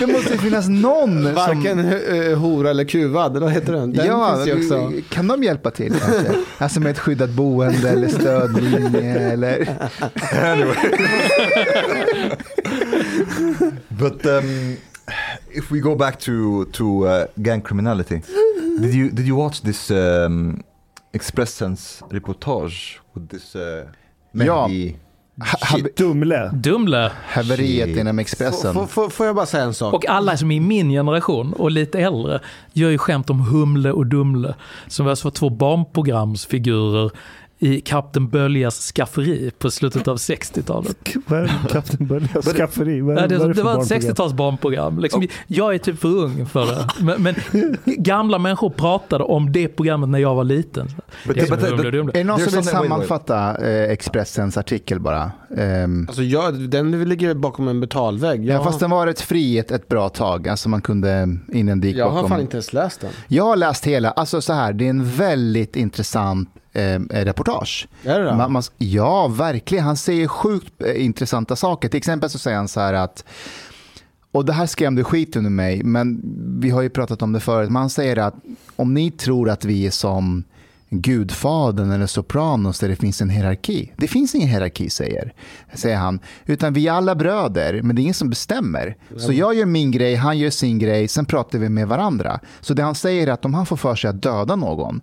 det måste ju finnas någon som...
Varken eh, hora eller kuvad, vad heter den? Den
ja,
finns ju också.
kan de hjälpa till? Kanske? Alltså med ett skyddat boende eller stödlinje eller...
But um, if we go back to to uh, gang criminality, did you did you watch this um, Expressens reportage with this uh,
Ja.
Mehdi
Ha-
shit?
Dumle.
Dumle.
Haveriet
Shit.
inom Expressen.
får- får, jag bara säga en sak?
Och alla som är i min generation och lite äldre gör ju skämt om Humle och Dumle. Som alltså var två barnprogramsfigurer i Kapten Böljas skafferi på slutet av 60-talet.
Vad är Kapten Böljas skafferi? Vad är-
det,
vad är
det,
för
var ett
barnprogram?
60-tals barnprogram. Liksom, Jag är typ för ung för det. Men, men gamla människor pratade om det programmet när jag var liten.
But-
Det
but-
och Dumle.
Är det någon som vill sammanfatta eh, Expressens artikel bara? Ehm,
Alltså jag, den ligger bakom en betalvägg.
ja, fast den var rätt fri ett, ett bra tag. Alltså man kunde in en dik
jag har
bakom.
fan inte ens läst den.
Jag har läst hela. Alltså så här, det är en väldigt intressant eh, reportage.
Är det det?
Man, man, ja, verkligen. Han säger sjukt eh, intressanta saker. Till exempel så säger han så här att och det här skrämde skiten ur mig, men vi har ju pratat om det förut. Man säger att om ni tror att vi är som Gudfadern eller Sopranos där det finns en hierarki. Det finns ingen hierarki, säger, säger han. Utan vi är alla bröder, men det är ingen som bestämmer. Så jag gör min grej, han gör sin grej, sen pratar vi med varandra. Så det han säger är att om han får för sig att döda någon,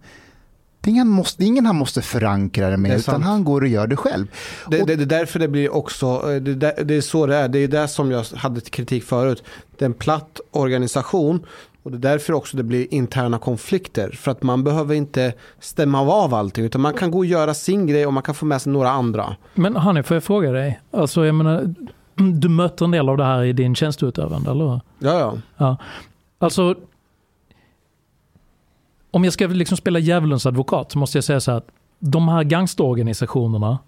ingen, måste, ingen han måste förankra det med,
Det
utan han går och gör det själv.
Det,
Och-
det, det är därför det blir också, eh, det, där- det är så det är. Det är det som jag hade kritik förut. Det är en platt organisation och det är därför också det blir interna konflikter. För att man behöver inte stämma av allting utan man kan gå och göra sin grej och man kan få med sig några andra.
Men Hanni, får jag fråga dig? Alltså, jag menar, du möter en del av det här i din tjänsteutövande, eller hur?
Ja, ja.
Ja. Alltså, om jag ska liksom spela djävulens advokat så måste jag säga så här att de här gangsterorganisationerna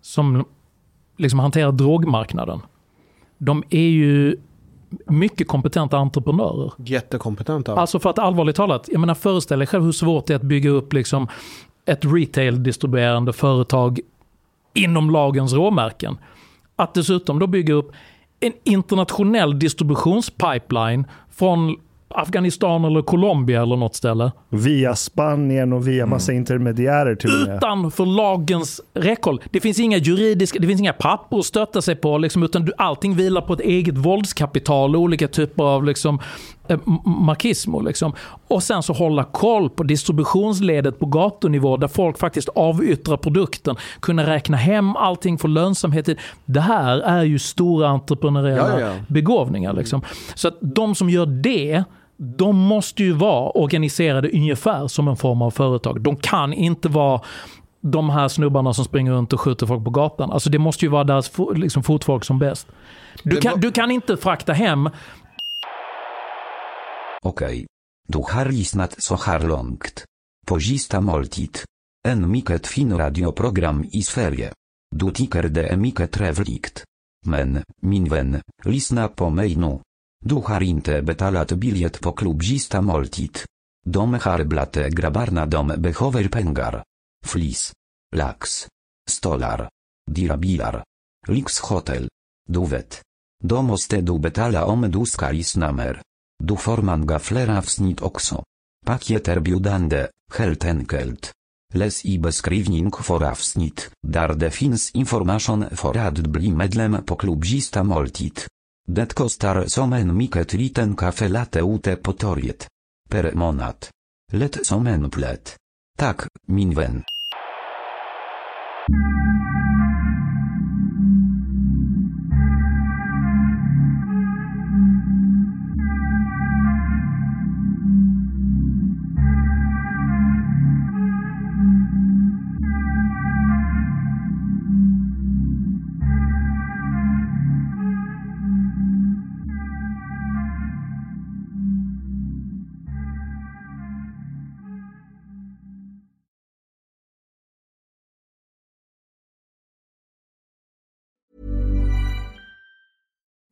som liksom hanterar drogmarknaden, de är ju mycket kompetenta entreprenörer.
Jättekompetenta.
Alltså för att allvarligt talat, jag menar föreställ dig själv hur svårt det är att bygga upp liksom ett retail-distribuerande företag inom lagens råmärken. Att dessutom då bygga upp en internationell distributionspipeline från Afghanistan eller Colombia eller något ställe.
Via Spanien och via massa intermediärer till.
Utanför lagens räckhåll. Det finns inga juridiska, det finns inga papper att stötta sig på. Liksom, utan du, allting vilar på ett eget våldskapital och olika typer av liksom, eh. Liksom. Och sen så hålla koll på distributionsledet på gatunivå där folk faktiskt avyttrar produkten. Kunna räkna hem allting, få lönsamhet. i- Det här är ju stora entreprenöriella
ja, ja.
begåvningar. Liksom. Så att de som gör det, de måste ju vara organiserade ungefär som en form av företag. De kan inte vara de här snubbarna som springer runt och skjuter folk på gatan. Alltså det måste ju vara deras liksom, fotfolk som bäst. Du kan, du kan inte frakta hem
Okej. Du har lyssnat så här långt. På sista måltid. En mycket fin radioprogram i Sverige. Du tycker det är mycket trevligt. Men, min vän, lyssna på mig nu. Du har inte betalat biljett på klubb sista måltid. De har blate grabbarna de behöver pengar. Flis. Lax. Stolar. Dyra bilar. Lyxhotel. Du vet. Måste du betala om du ska lyssna mer. Du får gaflera fler avsnitt också. Paket erbjudande, helt enkelt. Läs i beskrivning för avsnitt, där det finns information för att bli medlem på klubzista måltid. Det kostar som en mycket liten kaffelatte ute på torget. Per månad. Lätt som en plätt. Tak, min vän.